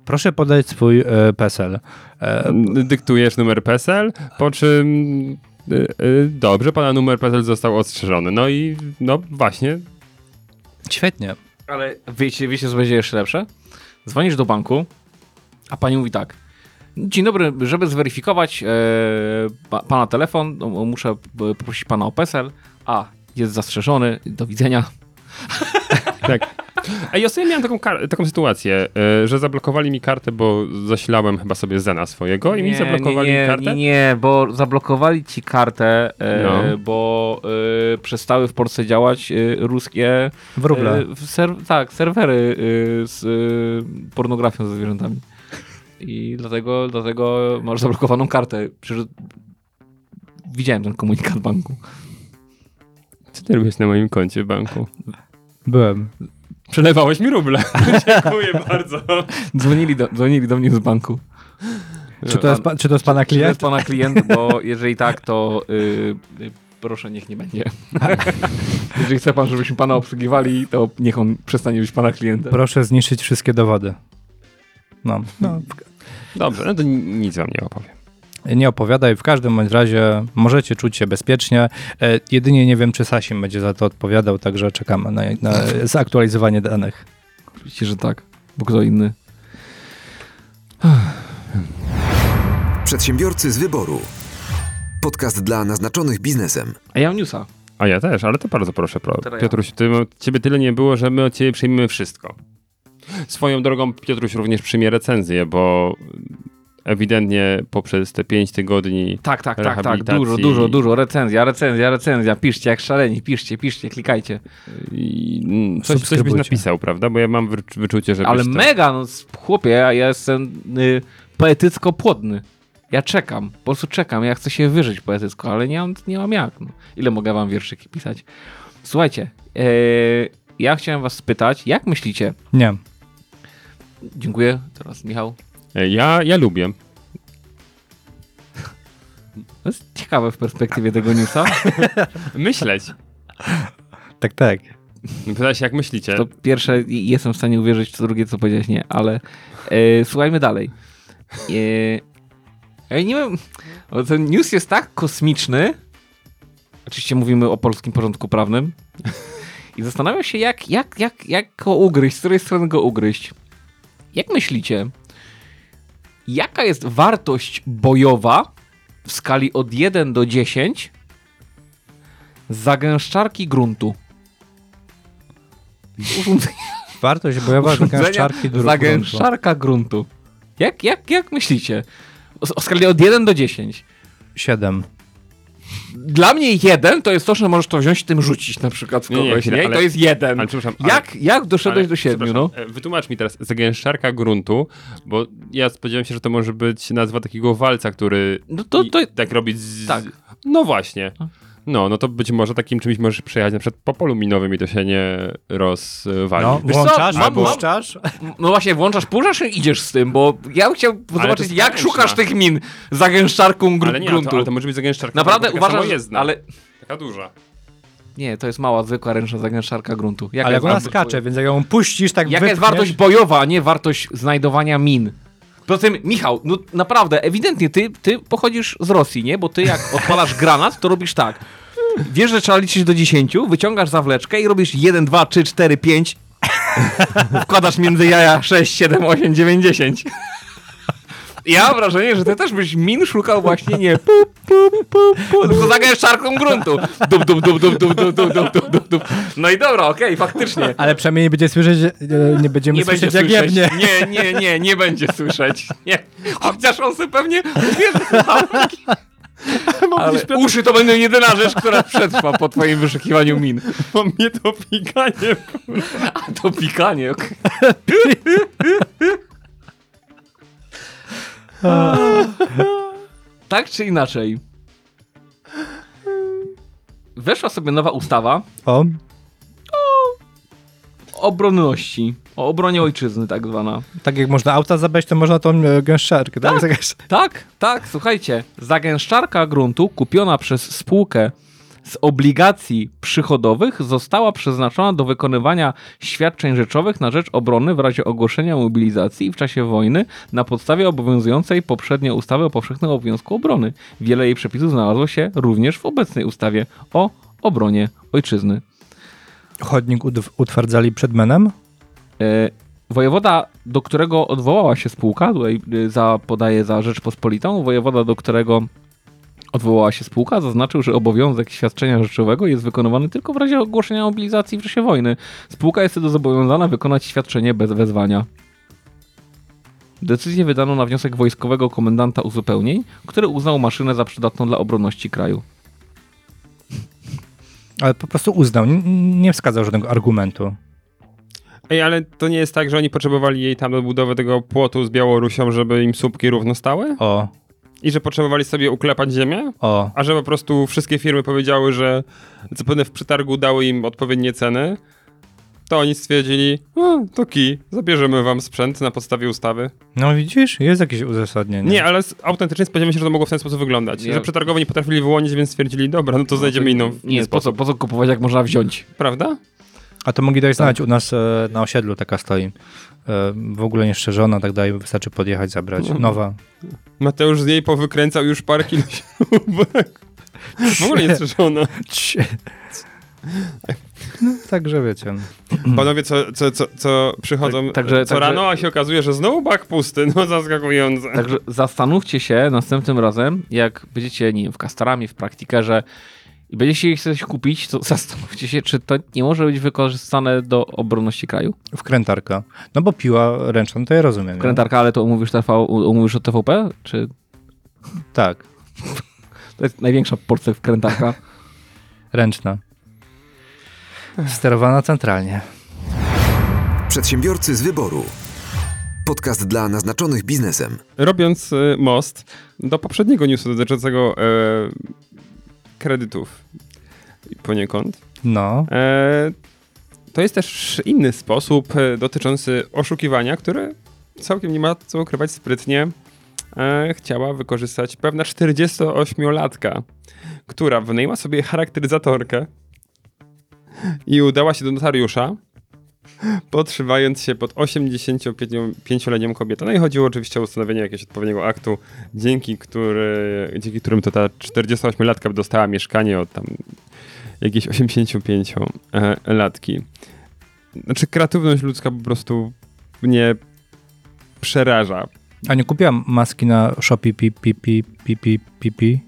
Proszę podać swój e, PESEL. E, Dyktujesz numer PESEL, po czym y, y, dobrze, pana numer PESEL został ostrzeżony. No i no właśnie, świetnie. Ale wiecie, wiecie, co będzie jeszcze lepsze? Dzwonisz do banku, a pani mówi tak. Dzień dobry, żeby zweryfikować e, pa, pana telefon, no, muszę e, poprosić pana o PESEL. A, jest zastrzeżony, do widzenia. Tak. Ej, ostatnio miałem taką, taką sytuację, y, że zablokowali mi kartę, bo zasilałem chyba sobie Zena swojego i mi zablokowali nie, nie, kartę. Nie, nie, bo zablokowali ci kartę, e, No. bo e, przestały w Polsce działać ruskie Wróble. w ser tak, serwery z pornografią ze zwierzętami. I dlatego, dlatego masz zablokowaną kartę. Przecież widziałem ten komunikat banku. Co ty robisz na moim koncie w banku? Byłem. Przelewałeś mi ruble. (laughs) (laughs) Dziękuję bardzo. Dzwonili do, dzwonili do mnie z banku. Czy to, jest, pa- czy to jest pana Czy to jest klient? pana klient, bo jeżeli tak, to y, y, proszę, niech nie będzie. (laughs) jeżeli chce pan, żebyśmy pana obsługiwali, to niech on przestanie być pana klientem. Proszę zniszczyć wszystkie dowody. No, no, Dobrze, no to ni- nic wam nie opowiem. Nie opowiadaj. W każdym bądź razie możecie czuć się bezpiecznie. E, jedynie nie wiem, czy Sasim będzie za to odpowiadał, także czekamy na, na (laughs) zaktualizowanie danych. Oczywiście, że tak, bo kto inny. Przedsiębiorcy z wyboru. Podcast dla naznaczonych biznesem. A ja mam newsa. A ja też, ale to bardzo proszę, pro. Piotruś, ty, ciebie tyle nie było, że my od ciebie przyjmiemy wszystko. Swoją drogą Piotruś również przyjmie recenzję, bo ewidentnie poprzez te pięć tygodni Tak, tak, tak, tak. Dużo, dużo, dużo. Recenzja, recenzja, recenzja. Piszcie jak szaleni, piszcie, piszcie, klikajcie. i, mm, coś, coś byś napisał, prawda? Bo ja mam wycz- wyczucie, że Ale mega, no chłopie, ja jestem y, poetycko płodny. Ja czekam, po prostu czekam. Ja chcę się wyżyć poetycko, ale nie mam, nie mam jak. No. Ile mogę wam wierszyki pisać? Słuchajcie, e, ja chciałem was spytać, jak myślicie? Nie. Dziękuję. Teraz Michał. E, Ja, ja lubię. To jest ciekawe w perspektywie tego newsa. (laughs) Myśleć. Tak, tak. Pytałeś, jak myślicie? To pierwsze jestem w stanie uwierzyć, co drugie, co powiedziałeś nie, ale e, słuchajmy dalej. E, ja nie wiem, bo ten news jest tak kosmiczny. Oczywiście mówimy o polskim porządku prawnym. I zastanawiam się, jak, jak, jak, jak go ugryźć, z której strony go ugryźć. Jak myślicie, jaka jest wartość bojowa w skali od 1 do 10 zagęszczarki gruntu? (laughs) Wartość bojowa zagęszczarki dróg. Zagęszczarka gruntu. Jak, jak, jak myślicie? O, o skali od 1 do 10. 7. Dla mnie jeden to jest to, że możesz to wziąć i tym rzucić na przykład w Nie, nie, kogoś, nie? chwilę, I ale- to jest jeden. ale przepraszam, ale- jak, jak doszedłeś Ale, do siedmiu, no? e, Wytłumacz mi teraz, zagęszczarka gruntu, bo ja spodziewałem się, że to może być nazwa takiego walca, który No to- to- tak robi z... tak. No właśnie. No, no to być może takim czymś możesz przejechać na przykład po polu minowym i to się nie rozwali. No, Wiesz co, włączasz, mam- puszczasz. No właśnie, włączasz, puszczasz i idziesz z tym, bo ja bym chciał to zobaczyć, jest jak szukasz tych min zagęszczarką gru- ale nie, gruntu. to, ale to może być zagęszczarka Naprawdę taka uważam, że... samojezdna, ale... taka duża. Nie, to jest mała, zwykła ręczna zagęszczarka gruntu. Jaka Ale jak jest ona skacze, więc jak ją puścisz, tak Jaka jest wypchniesz- wartość bojowa, a nie wartość znajdowania min? Poza tym, Michał, no naprawdę, ewidentnie ty, ty pochodzisz z Rosji, nie? Bo ty jak (laughs) odpalasz granat, to robisz tak. Wiesz, że trzeba liczyć do 10, wyciągasz zawleczkę i robisz 1, 2, 3, 4, 5. Wkładasz między jaja 6, 7, 8, 9, 10. Ja mam wrażenie, że ty też byś min szukał właśnie nie pu, pu, pu, pu, tylko zagęszczarką gruntu. Dup, dup, dup, dup, dup, dup, dup, dup, dup, dup. No i dobra, okej, faktycznie. Ale przynajmniej nie będzie słyszeć, e, nie będziemy Nie będzie słyszeć jak słyszeć. jebnie. Nie, nie, nie, nie będzie słyszeć. Nie. Chociaż on sobie pewnie. (laughs) Ale uszy to będą jedyna rzecz, która przetrwa po twoim wyszukiwaniu min. Bo mnie to pikanie. A to pikanie, okej. (laughs) tak czy inaczej. Weszła sobie nowa ustawa O, o obronności. O obronie ojczyzny, tak zwana. tak jak można auta zabrać, to można tą e, gęszczarkę, tak? Zagęszcz- Tak, tak, słuchajcie. Zagęszczarka gruntu kupiona przez spółkę z obligacji przychodowych została przeznaczona do wykonywania świadczeń rzeczowych na rzecz obrony w razie ogłoszenia mobilizacji w czasie wojny na podstawie obowiązującej poprzednio ustawy o powszechnym obowiązku obrony. Wiele jej przepisów znalazło się również w obecnej ustawie o obronie ojczyzny. Chodnik utwardzali przed menem? E, Wojewoda, do którego odwołała się spółka, tutaj y, za, podaje za Rzeczpospolitą, wojewoda, do którego odwołała się spółka, zaznaczył, że obowiązek świadczenia rzeczowego jest wykonywany tylko w razie ogłoszenia mobilizacji w czasie wojny. Spółka jest wtedy zobowiązana wykonać świadczenie bez wezwania. Decyzję wydano na wniosek wojskowego komendanta uzupełnień, który uznał maszynę za przydatną dla obronności kraju. Ale po prostu uznał, nie wskazał żadnego argumentu. Ej, ale to nie jest tak, że oni potrzebowali jej tam do budowy tego płotu z Białorusią, żeby im słupki równo stały? O, I że potrzebowali sobie uklepać ziemię? o. A że po prostu wszystkie firmy powiedziały, że zapewne w przetargu dały im odpowiednie ceny, to oni stwierdzili, o, to kij, zabierzemy wam sprzęt na podstawie ustawy. No widzisz, jest jakieś uzasadnienie. Nie, ale autentycznie spodziewamy się, że to mogło w ten sposób wyglądać. Nie. Że przetargowo nie potrafili wyłonić, więc stwierdzili, dobra, no to znajdziemy inną. Nie, inny po co, sposób. po co kupować, jak można wziąć? Prawda? A to mogli dać znać, u nas e, na osiedlu taka stoi. W ogóle nie szczerzona, tak dalej, wystarczy podjechać, zabrać. Nowa. Mateusz z niej powykręcał już parę kilo śrubek. W ogóle nie strzeżona. No, także wiecie. Panowie, co, co, co, co przychodzą Tak, także- co także- rano, a się okazuje, że znowu bak pusty. No zaskakujące. Także zastanówcie się następnym razem, jak będziecie, nie wiem, w Castoramie, w Praktikerze i będziecie chcieli coś kupić, to (laughs) zastanówcie się, czy to nie może być wykorzystane do obronności kraju. Wkrętarka. No bo piła ręczna, to ja rozumiem. nie? Krętarka, ale to umówisz, TV, umówisz od TVP? Czy Tak, to jest największa Polsce wkrętarka? (laughs) ręczna. Sterowana centralnie. Przedsiębiorcy z wyboru. Podcast dla naznaczonych biznesem. Robiąc y, most do poprzedniego newsu dotyczącego e, kredytów. Poniekąd, No, e, to jest też inny sposób e, dotyczący oszukiwania, który całkiem nie ma co ukrywać sprytnie e, chciała wykorzystać pewna 48-latka, która wynajęła sobie charakteryzatorkę i udała się do notariusza, podszywając się pod 85-letnią kobietę. No i chodziło oczywiście o ustanowienie jakiegoś odpowiedniego aktu, dzięki, który, dzięki którym to ta 48-latka dostała mieszkanie od tam jakiejś 85-latki. Znaczy kreatywność ludzka po prostu mnie przeraża. a nie kupiłam maski na Shopee pi, pi, pi, pi, pi, pi, pi.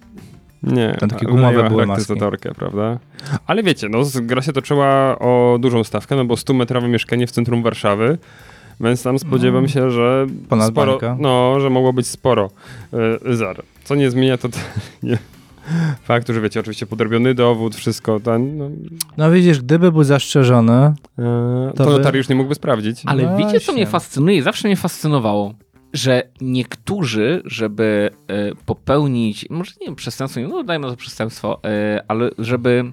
Nie. Tam takie gumowe były charakteryzatorkę, prawda? Ale wiecie, no z- gra się toczyła o dużą stawkę, no bo 100-metrowe mieszkanie w centrum Warszawy, więc tam spodziewam się, że Ponad sporo, bańka. no, że mogło być sporo y, zar. Co nie zmienia (laughs) to nie Fakt, że wiecie, oczywiście podrobiony dowód, wszystko, ten, no, No widzisz, gdyby był zastrzeżony, e, To to notariusz nie mógłby sprawdzić. Ale No wiecie, co mnie fascynuje? Zawsze mnie fascynowało, że niektórzy, żeby e, popełnić, może nie wiem, przestępstwo, no dajmy na to przestępstwo, e, ale żeby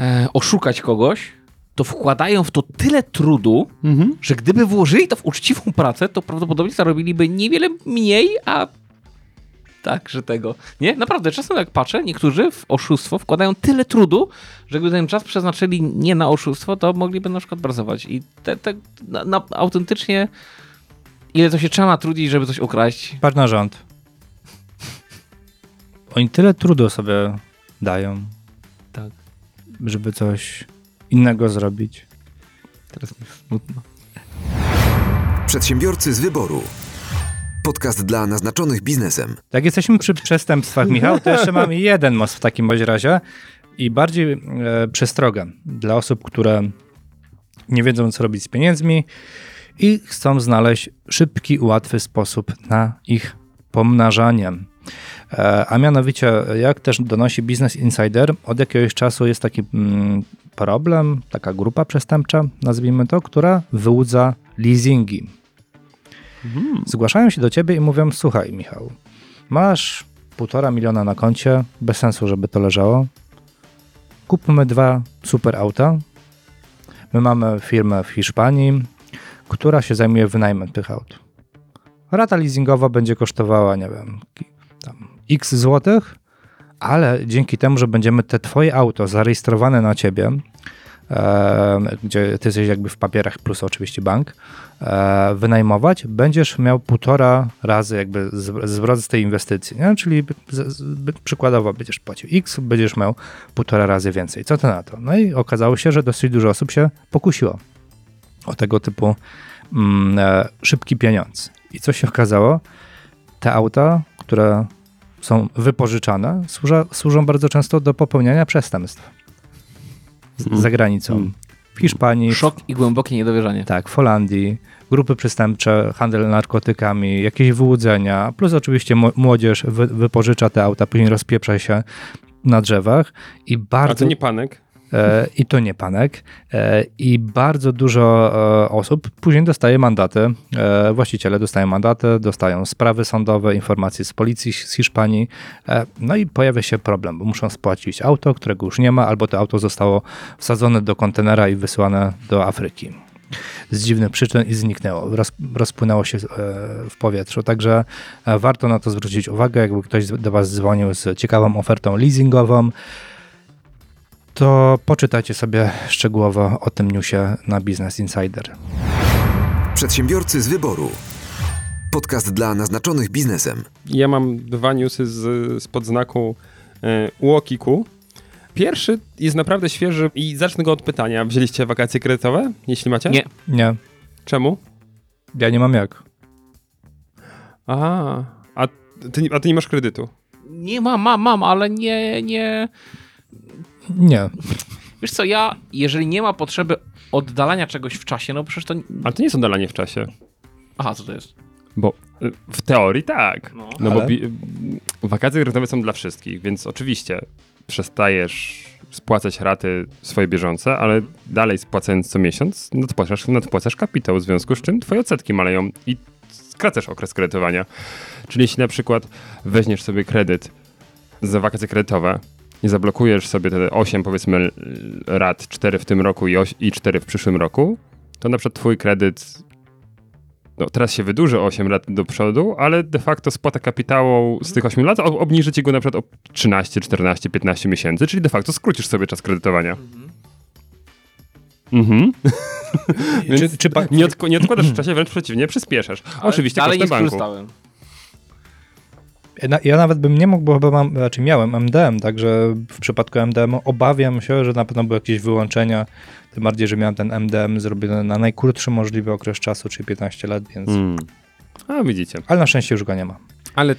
e, oszukać kogoś, to wkładają w to tyle trudu, Mhm. że gdyby włożyli to w uczciwą pracę, to prawdopodobnie zarobiliby niewiele mniej, a tak, że tego. Nie? Naprawdę, czasem jak patrzę, niektórzy w oszustwo wkładają tyle trudu, że gdyby ten czas przeznaczyli nie na oszustwo, to mogliby na przykład brazować. I te, te, na, na, autentycznie ile to się trzeba natrudzić, żeby coś ukraść. patrz na rząd. Oni tyle trudu sobie dają, Tak. żeby coś innego zrobić. Teraz mi jest smutno. Przedsiębiorcy z wyboru. Podcast dla naznaczonych biznesem. Jak jesteśmy przy przestępstwach, Michał, to jeszcze mam jeden most w takim bądź razie i bardziej e, przestrogę dla osób, które nie wiedzą, co robić z pieniędzmi i chcą znaleźć szybki, łatwy sposób na ich pomnażanie. E, a mianowicie, jak też donosi Business Insider, od jakiegoś czasu jest taki mm, problem, taka grupa przestępcza, nazwijmy to, która wyłudza leasingi. Zgłaszają się do ciebie i mówią: Słuchaj, Michał, masz półtora miliona na koncie, bez sensu, żeby to leżało. Kupmy dwa super auta. My mamy firmę w Hiszpanii, która się zajmuje wynajmem tych aut. Rata leasingowa będzie kosztowała, nie wiem, x złotych, ale dzięki temu, że będziemy te twoje auto zarejestrowane na ciebie, e, gdzie ty jesteś jakby w papierach plus oczywiście bank, e, wynajmować, będziesz miał półtora razy jakby zwrot z tej inwestycji, nie? czyli z, z, przykładowo będziesz płacił x, będziesz miał półtora razy więcej. Co ty na to? No i okazało się, że dosyć dużo osób się pokusiło o tego typu mm, e, szybki pieniądz. I co się okazało? Te auta, które są wypożyczane, służa, służą bardzo często do popełniania przestępstw z- za granicą. Mm. W Hiszpanii, Szok i głębokie niedowierzanie. tak, w Holandii, grupy przestępcze, handel narkotykami, jakieś wyłudzenia, plus oczywiście młodzież wy, wypożycza te auta, później rozpieprza się na drzewach i A bardzo... to nie panek. E, I to nie panek. E, I bardzo dużo e, osób później dostaje mandaty. Właściciele dostają mandaty, dostają sprawy sądowe, informacje z policji z Hiszpanii. No i pojawia się problem, bo muszą spłacić auto, którego już nie ma, albo to auto zostało wsadzone do kontenera i wysłane do Afryki. Z dziwnych przyczyn i zniknęło, roz, rozpłynęło się w powietrzu. Także warto na to zwrócić uwagę, jakby ktoś do Was dzwonił z ciekawą ofertą leasingową, to poczytajcie sobie szczegółowo o tym newsie na Business Insider. Przedsiębiorcy z wyboru. Podcast dla naznaczonych biznesem. Ja mam dwa newsy z, z podznaku e, UOKiK-u. Pierwszy jest naprawdę świeży i zacznę go od pytania. Wzięliście wakacje kredytowe, jeśli macie? Nie. Nie, Czemu? ja nie mam jak. Aha, a ty, a ty nie masz kredytu. Nie mam, mam, mam, ale nie, nie... Nie. Wiesz co, ja, jeżeli nie ma potrzeby oddalania czegoś w czasie, no przecież to... Ale to nie jest oddalanie w czasie. Aha, co to jest? Bo y, w teorii tak. No. No, Ale? bo bi- y, wakacje kredytowe są dla wszystkich, więc oczywiście przestajesz spłacać raty swoje bieżące, ale dalej spłacając co miesiąc, nadpłacasz, nadpłacasz kapitał, w związku z czym twoje odsetki maleją i skracasz okres kredytowania. Czyli jeśli na przykład weźmiesz sobie kredyt za wakacje kredytowe i zablokujesz sobie te 8 powiedzmy rat, 4 w tym roku i, i 4 w przyszłym roku, to na przykład twój kredyt no, teraz się wydłuży o 8 lat do przodu, ale de facto spłata kapitału z tych 8 lat ob- obniży ci go na przykład o 13, 14, 15 miesięcy, czyli de facto skrócisz sobie czas kredytowania. Mhm. (laughs) Więc Czy, czy nie, odk- nie odkładasz w czasie, wręcz przeciwnie, przyspieszasz. Oczywiście Dalej kosztem banku. Ja nawet bym nie mógł, bo chyba mam, znaczy miałem MDM, także w przypadku MDM obawiam się, że na pewno były jakieś wyłączenia, tym bardziej, że miałem ten MDM zrobiony na najkrótszy możliwy okres czasu, czyli 15 lat, więc... Mm. A widzicie. Ale na szczęście już go nie ma. Ale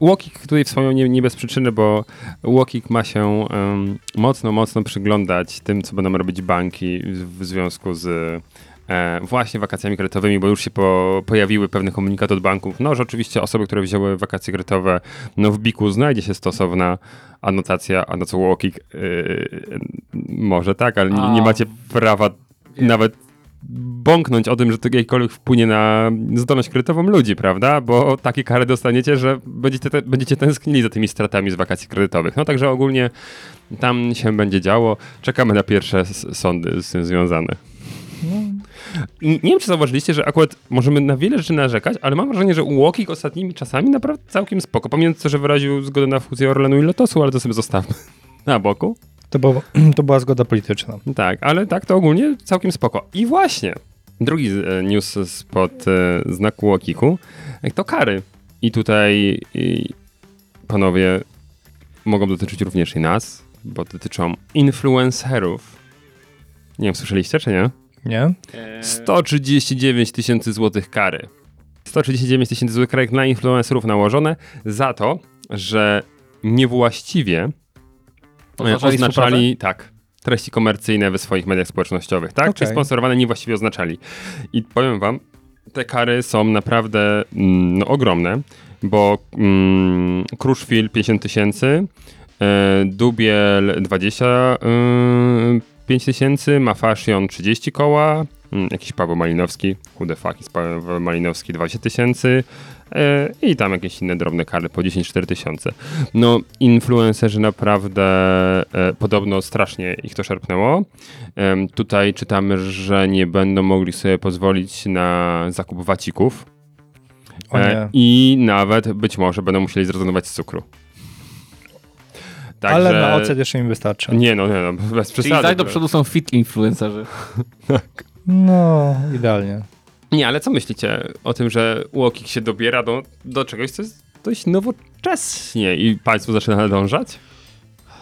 Łokik tutaj wspomniał nie, nie bez przyczyny, bo Łokik ma się um, mocno, mocno przyglądać tym, co będą robić banki w, w związku z e, właśnie wakacjami kredytowymi, bo już się po, pojawiły pewne komunikaty od banków, no, że oczywiście osoby, które wzięły wakacje kredytowe, no w biku znajdzie się stosowna anotacja, a na co walking yy, może tak, ale nie, nie macie prawa nawet bąknąć o tym, że to jakkolwiek wpłynie na zdolność kredytową ludzi, prawda? Bo takie kary dostaniecie, że będziecie, te, będziecie tęsknili za tymi stratami z wakacji kredytowych. No także ogólnie tam się będzie działo. Czekamy na pierwsze sądy z tym związane. Nie wiem, czy zauważyliście, że akurat możemy na wiele rzeczy narzekać, ale mam wrażenie, że Łokik ostatnimi czasami naprawdę całkiem spoko. Pamiętam, to, że wyraził zgodę na fuzję Orlenu i Lotosu, ale to sobie zostawmy (laughs) na boku. To, było, (clears throat) to była zgoda polityczna. Tak, ale tak to ogólnie całkiem spoko. I właśnie, drugi e, news spod e, znaku Łokiku, e, to kary. I tutaj i panowie mogą dotyczyć również i nas, bo dotyczą influencerów. Nie wiem, słyszeliście czy nie? nie? Eee. 139 tysięcy złotych kary. 139 tysięcy złotych kary na influencerów nałożone za to, że niewłaściwie e, Oznaczali oznaczali tak, treści komercyjne we swoich mediach społecznościowych, tak? Okay. Czy sponsorowane niewłaściwie oznaczali. I powiem wam, te kary są naprawdę mm, no, ogromne, bo mm, Kruszwil 50 tysięcy, e, y, Dubiel 20 y, 5000, Mafashion 30 koła, mm, jakiś Paweł Malinowski, who the fuck is Paweł Malinowski 20 tysięcy e, i tam jakieś inne drobne kary po 10-4 tysiące. No influencerzy naprawdę e, podobno strasznie ich to szarpnęło. Tutaj czytamy, że nie będą mogli sobie pozwolić na zakup wacików i nawet być może będą musieli zrezygnować z cukru. Także... Ale na ocet jeszcze im wystarczy. Nie no, nie no, bez Czyli przesady. tak do przodu są fit influencerzy. (laughs) No, idealnie. Nie, ale co myślicie o tym, że Łokik się dobiera do, do czegoś, co jest dość nowocześnie i państwo zaczyna nadążać?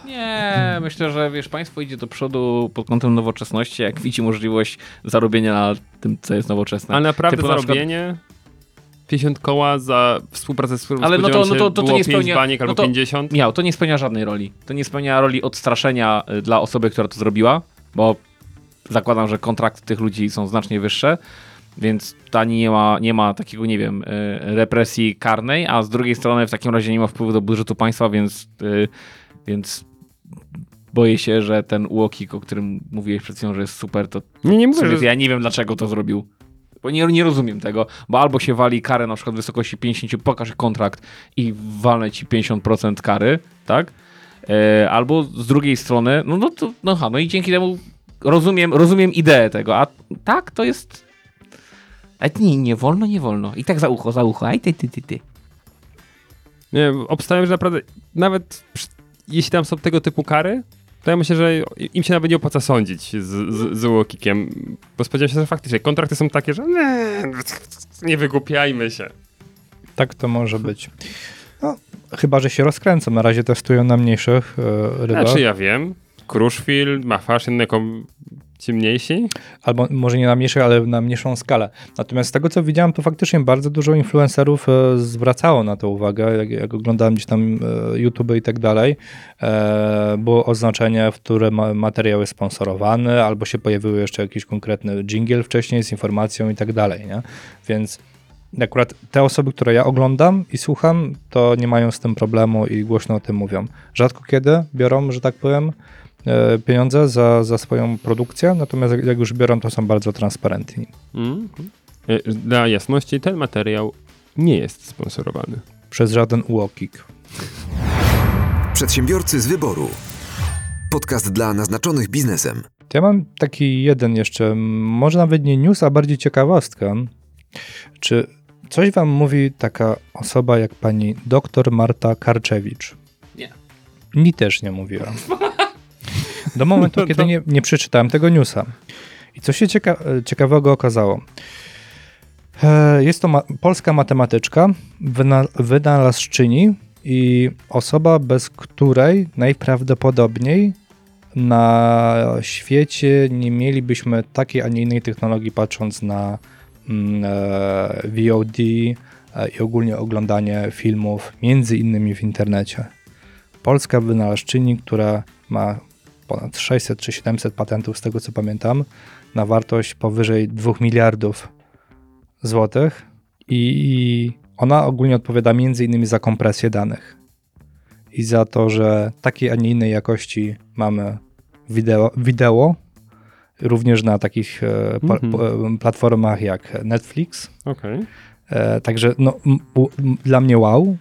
Nie, myślę, że wiesz, państwo idzie do przodu pod kątem nowoczesności, jak widzi możliwość zarobienia na tym, co jest nowoczesne. Ale naprawdę Typu na przykład- zarobienie 50 koła za współpracę z Ale no to- no to- to- to nie 5 spełnia- baniek no albo to- 50. Miał, to nie spełnia żadnej roli. To nie spełnia roli odstraszenia y, dla osoby, która to zrobiła, bo zakładam, że kontrakty tych ludzi są znacznie wyższe, więc ta nie ma, nie ma takiego, nie wiem, y, represji karnej, a z drugiej strony w takim razie nie ma wpływu do budżetu państwa, więc, y, więc boję się, że ten Łokik, o którym mówiłeś przed chwilą, że jest super, to Nie, nie mówię, sobie, że... ja nie wiem dlaczego to zrobił. Bo nie, nie rozumiem tego, bo albo się wali karę na przykład w wysokości 50, pokaż kontrakt i walnę ci 50% kary, tak? E, albo z drugiej strony, no, no to, no, ha, no i dzięki temu rozumiem, rozumiem ideę tego, a tak to jest... Ale nie, nie wolno, nie wolno. I tak za ucho, za ucho, aj ty, ty, ty, ty. Nie, obstawiam, że naprawdę nawet jeśli tam są tego typu kary, to ja myślę, że im się nawet nie opłaca sądzić z, z, z bo spodziewam się, że faktycznie kontrakty są takie, że nie, nie wygłupiajmy się. Tak to może być. No, chyba, że się rozkręcą. Na razie testują na mniejszych e, rybach. Znaczy ja wiem, Kruszwil, Mafaszyn jako ci mniejsi. Albo może nie na mniejszych, ale na mniejszą skalę. Natomiast z tego, co widziałem, to faktycznie bardzo dużo influencerów e, zwracało na to uwagę. Jak, jak oglądałem gdzieś tam e, YouTube i tak dalej, e, było oznaczenie, w które ma, materiał jest sponsorowany, albo się pojawiły jeszcze jakiś konkretny jingle wcześniej z informacją i tak dalej. Nie? Więc akurat te osoby, które ja oglądam i słucham, to nie mają z tym problemu i głośno o tym mówią. Rzadko kiedy biorą, że tak powiem, e, pieniądze za, za swoją produkcję, natomiast jak- już biorą, to są bardzo transparentni. Mhm. E, Dla jasności, ten materiał nie jest sponsorowany. Przez żaden UOKiK. Przedsiębiorcy z wyboru. Podcast dla naznaczonych biznesem. Ja mam taki jeden jeszcze, może nawet nie news, a bardziej ciekawostkę. Czy coś wam mówi taka osoba jak pani doktor Marta Karczewicz? Nie. Mi też nie mówiła. Do momentu, (laughs) kiedy nie, nie przeczytałem tego newsa. I co się cieka- ciekawego okazało? E, Jest to ma- polska matematyczka, wyna- wynalazczyni i osoba, bez której najprawdopodobniej na świecie nie mielibyśmy takiej, a nie innej technologii, patrząc na VOD e, i ogólnie oglądanie filmów, między innymi w internecie. Polska wynalazczyni, która ma ponad 600 czy 700 patentów, z tego co pamiętam, na wartość powyżej 2 miliardów złotych i ona ogólnie odpowiada między innymi za kompresję danych i za to, że takiej, a nie innej jakości mamy wideo, wideo również na takich e, Mhm. po- platformach jak Netflix. Okej. E, także no, dla mnie wow.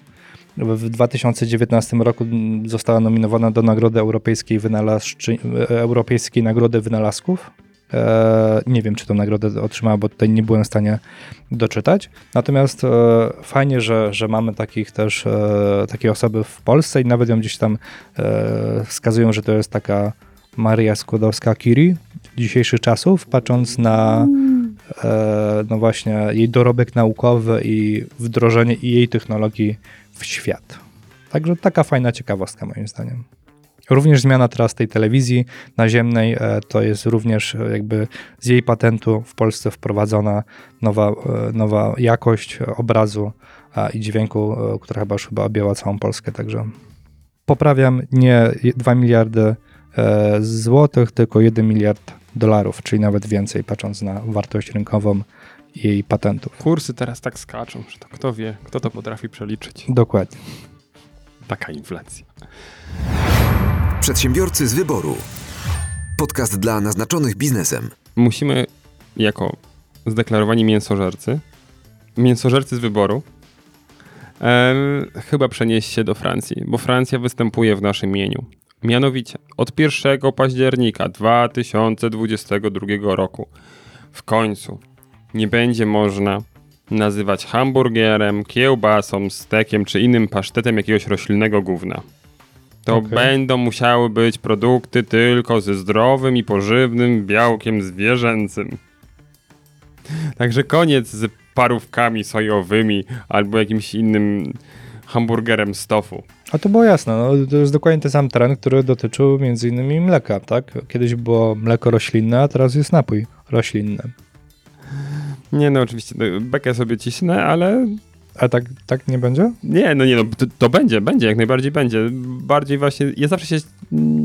W 2019 roku została nominowana do Nagrody Europejskiej, Wynalazczy, e, Europejskiej Nagrody Wynalazków. E, nie wiem, czy tą nagrodę otrzymała, bo tutaj nie byłem w stanie doczytać. Natomiast e, fajnie, że, że mamy takich też e, takie osoby w Polsce i nawet ją gdzieś tam e, wskazują, że to jest taka Maria Skłodowska-Curie dzisiejszych czasów, patrząc na e, no właśnie jej dorobek naukowy i wdrożenie i jej technologii w świat. Także taka fajna ciekawostka moim zdaniem. Również zmiana teraz tej telewizji naziemnej e, to jest również e, jakby z jej patentu w Polsce wprowadzona nowa, e, nowa jakość obrazu i dźwięku, która chyba już chyba objęła całą Polskę, także poprawiam nie 2 miliardy złotych, tylko 1 miliard dolarów, czyli nawet więcej, patrząc na wartość rynkową jej patentów. Kursy teraz tak skaczą, że to kto wie, kto to potrafi przeliczyć. Dokładnie. Taka inflacja. Przedsiębiorcy z wyboru. Podcast dla naznaczonych biznesem. Musimy jako zdeklarowani mięsożercy, mięsożercy z wyboru, em, chyba przenieść się do Francji, bo Francja występuje w naszym imieniu. Mianowicie od 1 października 2022 roku w końcu nie będzie można nazywać hamburgerem, kiełbasą, stekiem czy innym pasztetem jakiegoś roślinnego gówna. To Okej. będą musiały być produkty tylko ze zdrowym i pożywnym białkiem zwierzęcym. Także koniec z parówkami sojowymi albo jakimś innym hamburgerem z tofu. A to było jasne, no, to jest dokładnie ten sam trend, który dotyczył między innymi mleka, tak? Kiedyś było mleko roślinne, a teraz jest napój roślinny. Nie no, oczywiście no, bekę sobie cisnę, ale A tak, tak nie będzie? nie, no nie no, to, to będzie, będzie, jak najbardziej będzie. Bardziej właśnie, ja zawsze się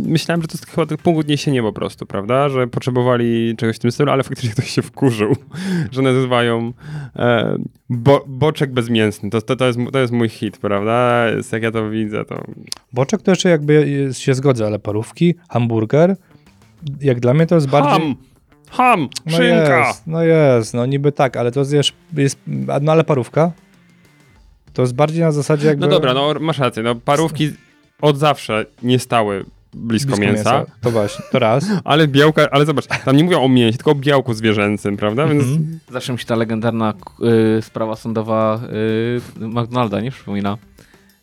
myślałem, że to jest chyba taki punkt odniesienia po prostu, prawda, że potrzebowali czegoś w tym stylu, ale faktycznie ktoś się wkurzył, (laughs) że nazywają e, bo, boczek bezmięsny, to, to, to, jest, to jest mój hit, prawda, jest, jak ja to widzę, to Boczek to jeszcze jakby jest- się zgodzę, ale parówki, hamburger, jak dla mnie to jest bardziej... ham, ham, No szynka. jest, no jest, no niby tak, ale to zjesz, jest, no ale parówka? To jest bardziej na zasadzie jakby... No dobra, no masz rację, no parówki od zawsze nie stały blisko, blisko mięsa, To właśnie, to raz. (laughs) ale białka, ale zobacz, tam nie mówią o mięsie, tylko o białku zwierzęcym, prawda, więc Mhm. Zawsze mi się ta legendarna y, sprawa sądowa y, McDonalda nie przypomina.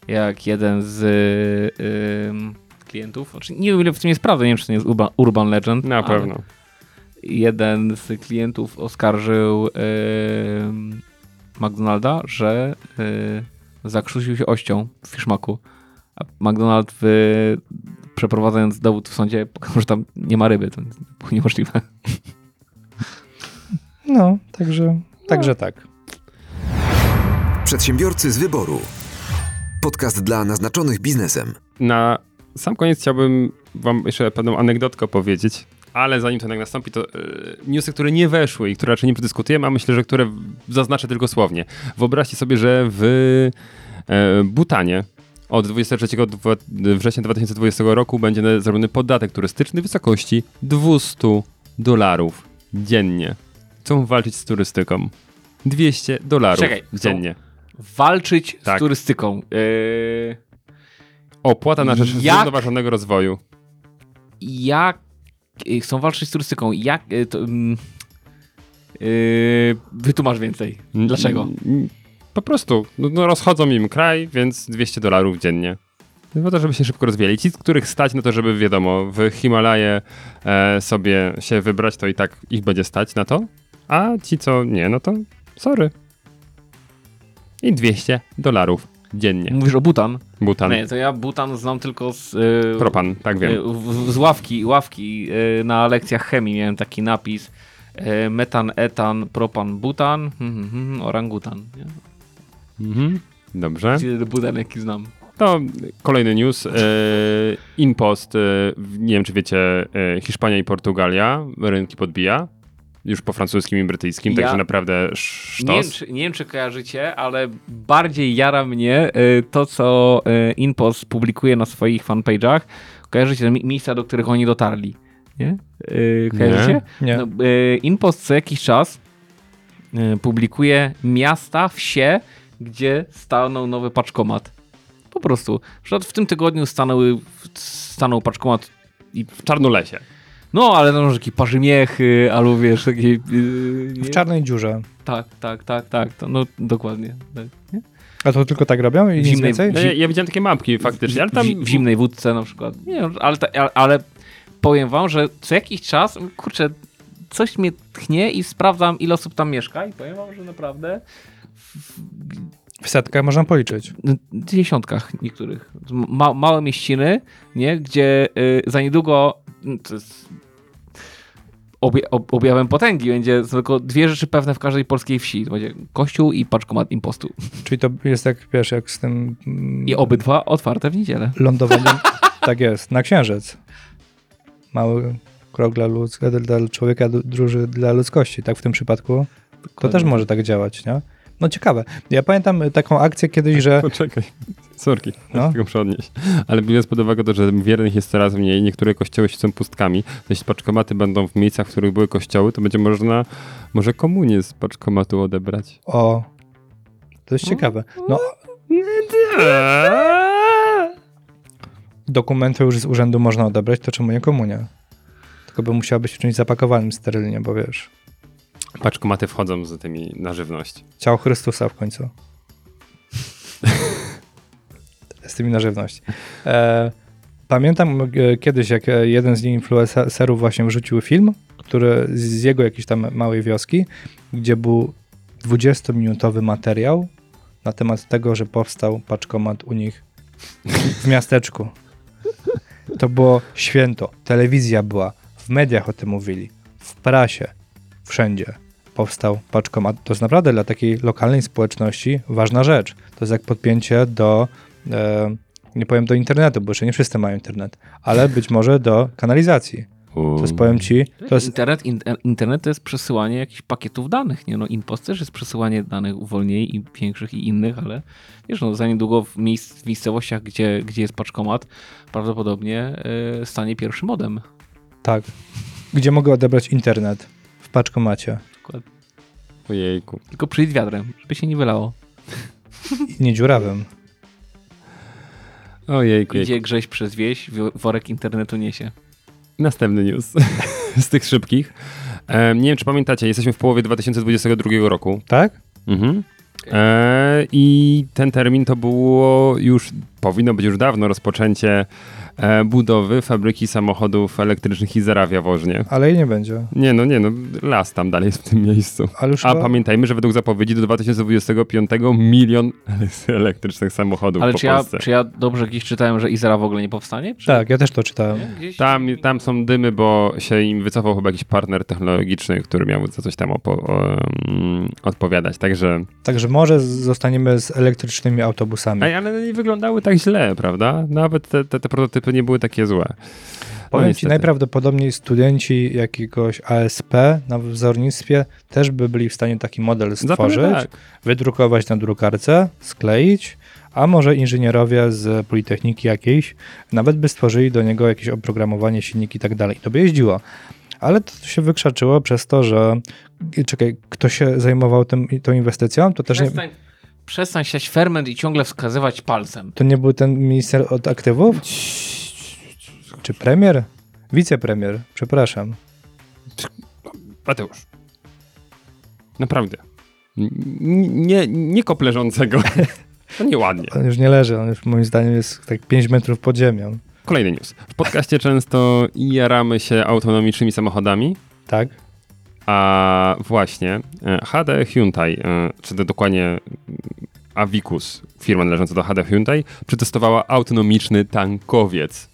Jak jeden z y, y, klientów, znaczy nie wiem ile w tym jest prawdy, nie wiem czy to nie jest urban, urban legend. na pewno. Jeden z klientów oskarżył McDonalda, że y, zakrztusił się ością w fiszmaku. A McDonald w, przeprowadzając dowód w sądzie pokazał, że tam nie ma ryby. To było niemożliwe. No, także, także tak. Przedsiębiorcy z wyboru. Podcast dla naznaczonych biznesem. Na sam koniec chciałbym wam jeszcze pewną anegdotkę opowiedzieć, ale zanim to jednak nastąpi, to e, newsy, które nie weszły i które raczej nie przedyskutujemy, a myślę, że które zaznaczę tylko słownie. Wyobraźcie sobie, że w e, Butanie od 23 dwa- września 2020 roku będzie zrobiony podatek turystyczny w wysokości 200 dolarów dziennie. Chcą walczyć z turystyką. 200 dolarów Czekaj, dziennie. Walczyć Tak. z turystyką. Y, Opłata na rzecz Jak? zrównoważonego rozwoju. jak y, chcą walczyć z turystyką? Jak y, to, mm, y, wytłumacz więcej. Dlaczego? Mm, Po prostu, no, no rozchodzą im kraj, więc 200 dolarów dziennie. Po to, żeby się szybko rozwijali. Ci, których stać, no to żeby wiadomo, w Himalaje e, sobie się wybrać, to i tak ich będzie stać na to. A ci, co nie, no to sorry. I 200 dolarów dziennie. Mówisz o Butan? Butan. Nie, to ja Butan znam tylko z, y, Propan, tak wiem. y, w- z ławki, ławki y, na lekcjach chemii miałem taki napis y, metan, etan, propan, butan, hmm, hmm, hmm, orangutan. Nie? Mhm. Dobrze. Butan jaki znam. To kolejny news. E, Inpost, w- nie wiem czy wiecie, Hiszpania i Portugalia rynki podbija. Już po francuskim i brytyjskim, Ja- także naprawdę Nie wiem, sztos. czy, nie wiem, czy kojarzycie, ale bardziej jara mnie y, to, co y, Inpost publikuje na swoich fanpage'ach. Kojarzycie miejsca, do których oni dotarli? Nie? Y, kojarzycie? Nie. No, Inpost co jakiś czas publikuje miasta, wsie, gdzie stanął nowy paczkomat. Po prostu. Na w tym tygodniu stanęły, stanął paczkomat i W Czarnolesie. No, ale no, takie parzymiechy, albo wiesz, takie... Yy, W czarnej dziurze. Tak, tak, tak, tak, to, no dokładnie. Tak, nie? A to tylko tak robią i nic Zimnej- więcej? No, ja, ja widziałem takie mapki faktycznie, ale tam... w, zi- w zimnej wódce na przykład. Nie wiem, ale, ale, ale powiem wam, że co jakiś czas, kurczę, coś mnie tchnie i sprawdzam, ile osób tam mieszka i powiem wam, że naprawdę W setkach można policzyć. w dziesiątkach niektórych. Ma, małe mieściny, nie? Gdzie y, za niedługo to jest obie, ob, objawem potęgi będzie tylko dwie rzeczy pewne w każdej polskiej wsi. To będzie kościół i paczkomat impostu. Czyli to jest jak, wiesz, jak z tym mm, I obydwa otwarte w niedzielę. lądowaniem. (laughs) tak jest, na księżyc. Mały krok dla, ludzka, dla człowieka, du- duży dla ludzkości. Tak w tym przypadku to też może tak działać, nie? No ciekawe. Ja pamiętam taką akcję kiedyś, że (laughs) Poczekaj, sorki, No. tego przeodnieść. Ale biorąc pod uwagę to, że wiernych jest coraz mniej, niektóre kościoły siedzą pustkami, jeśli paczkomaty będą w miejscach, w których były kościoły, to będzie można może komunię z paczkomatu odebrać. o... To jest ciekawe. No, dokumenty już z urzędu można odebrać, to czemu nie komunia? Tylko by musiała być w czymś zapakowanym sterylnie, bo wiesz, Paczkomaty wchodzą z tymi na żywność. ciało Chrystusa w końcu. (laughs) z tymi na żywność. E, pamiętam e, kiedyś, jak e, jeden z influencerów właśnie wrzucił film, który z jego jakiejś tam małej wioski, gdzie był 20-minutowy materiał na temat tego, że powstał paczkomat u nich w miasteczku. To było święto. Telewizja była, w mediach o tym mówili, w prasie, wszędzie powstał paczkomat. To jest naprawdę dla takiej lokalnej społeczności ważna rzecz. To jest jak podpięcie do, e, nie powiem do internetu, bo jeszcze nie wszyscy mają internet, ale być może do kanalizacji. To jest, powiem ci, to jest Internet, in, internet to jest przesyłanie jakichś pakietów danych, nie? No Impost też jest przesyłanie danych wolniej i większych i innych, ale wiesz, no za niedługo w, miejsc, w miejscowościach, gdzie, gdzie jest paczkomat, prawdopodobnie y, stanie pierwszy modem. tak. Gdzie mogę odebrać internet? W paczkomacie. Ojejku. Tylko przyjdź wiadrem, żeby się nie wylało. I (laughs) nie dziurawym. Ojejku. Idzie Jejku. grześ przez wieś, wo- worek internetu niesie. Następny news (laughs) z tych szybkich. Nie wiem, czy pamiętacie, jesteśmy w połowie 2022 roku. Tak? Mhm. E, I ten termin to było już, powinno być już dawno rozpoczęcie budowy fabryki samochodów elektrycznych Izarawia Wożnie. Ale jej nie będzie. Nie no, nie no, las tam dalej jest w tym miejscu. Ale już A chyba- pamiętajmy, że według zapowiedzi do 2025 milion (laughs) elektrycznych samochodów Ale po czy ja, Polsce. czy ja dobrze gdzieś czytałem, że Izera w ogóle nie powstanie? Czy Tak, ja też to czytałem. Gdzieś... Tam, tam są dymy, bo się im wycofał chyba jakiś partner technologiczny, który miał za coś tam opo- o, um, odpowiadać. Także. Także może zostaniemy z elektrycznymi autobusami. Ej, ale nie wyglądały tak źle, prawda? Nawet te, te, te prototypy nie były takie złe. No, Powiem ci, niestety. najprawdopodobniej studenci jakiegoś ASP na wzornictwie też by byli w stanie taki model stworzyć, tak. wydrukować na drukarce, skleić, a może inżynierowie z Politechniki jakiejś nawet by stworzyli do niego jakieś oprogramowanie, silnik i tak dalej. To by jeździło. Ale to się wykrzaczyło przez to, że czekaj, kto się zajmował tym, tą inwestycją, to też nie, Przestań, siać ferment i ciągle wskazywać palcem. to nie był ten minister od aktywów? Czy premier? Wicepremier, przepraszam. Mateusz. Naprawdę. Nie, nie kop leżącego. (laughs) To nieładnie. On już nie leży, on już moim zdaniem jest tak 5 metrów pod ziemią. Kolejny news. W podcaście często jaramy się autonomicznymi samochodami, Tak? A właśnie e, HD Hyundai, e, czy to dokładnie Avicus, firma należąca do HD Hyundai, przetestowała autonomiczny tankowiec.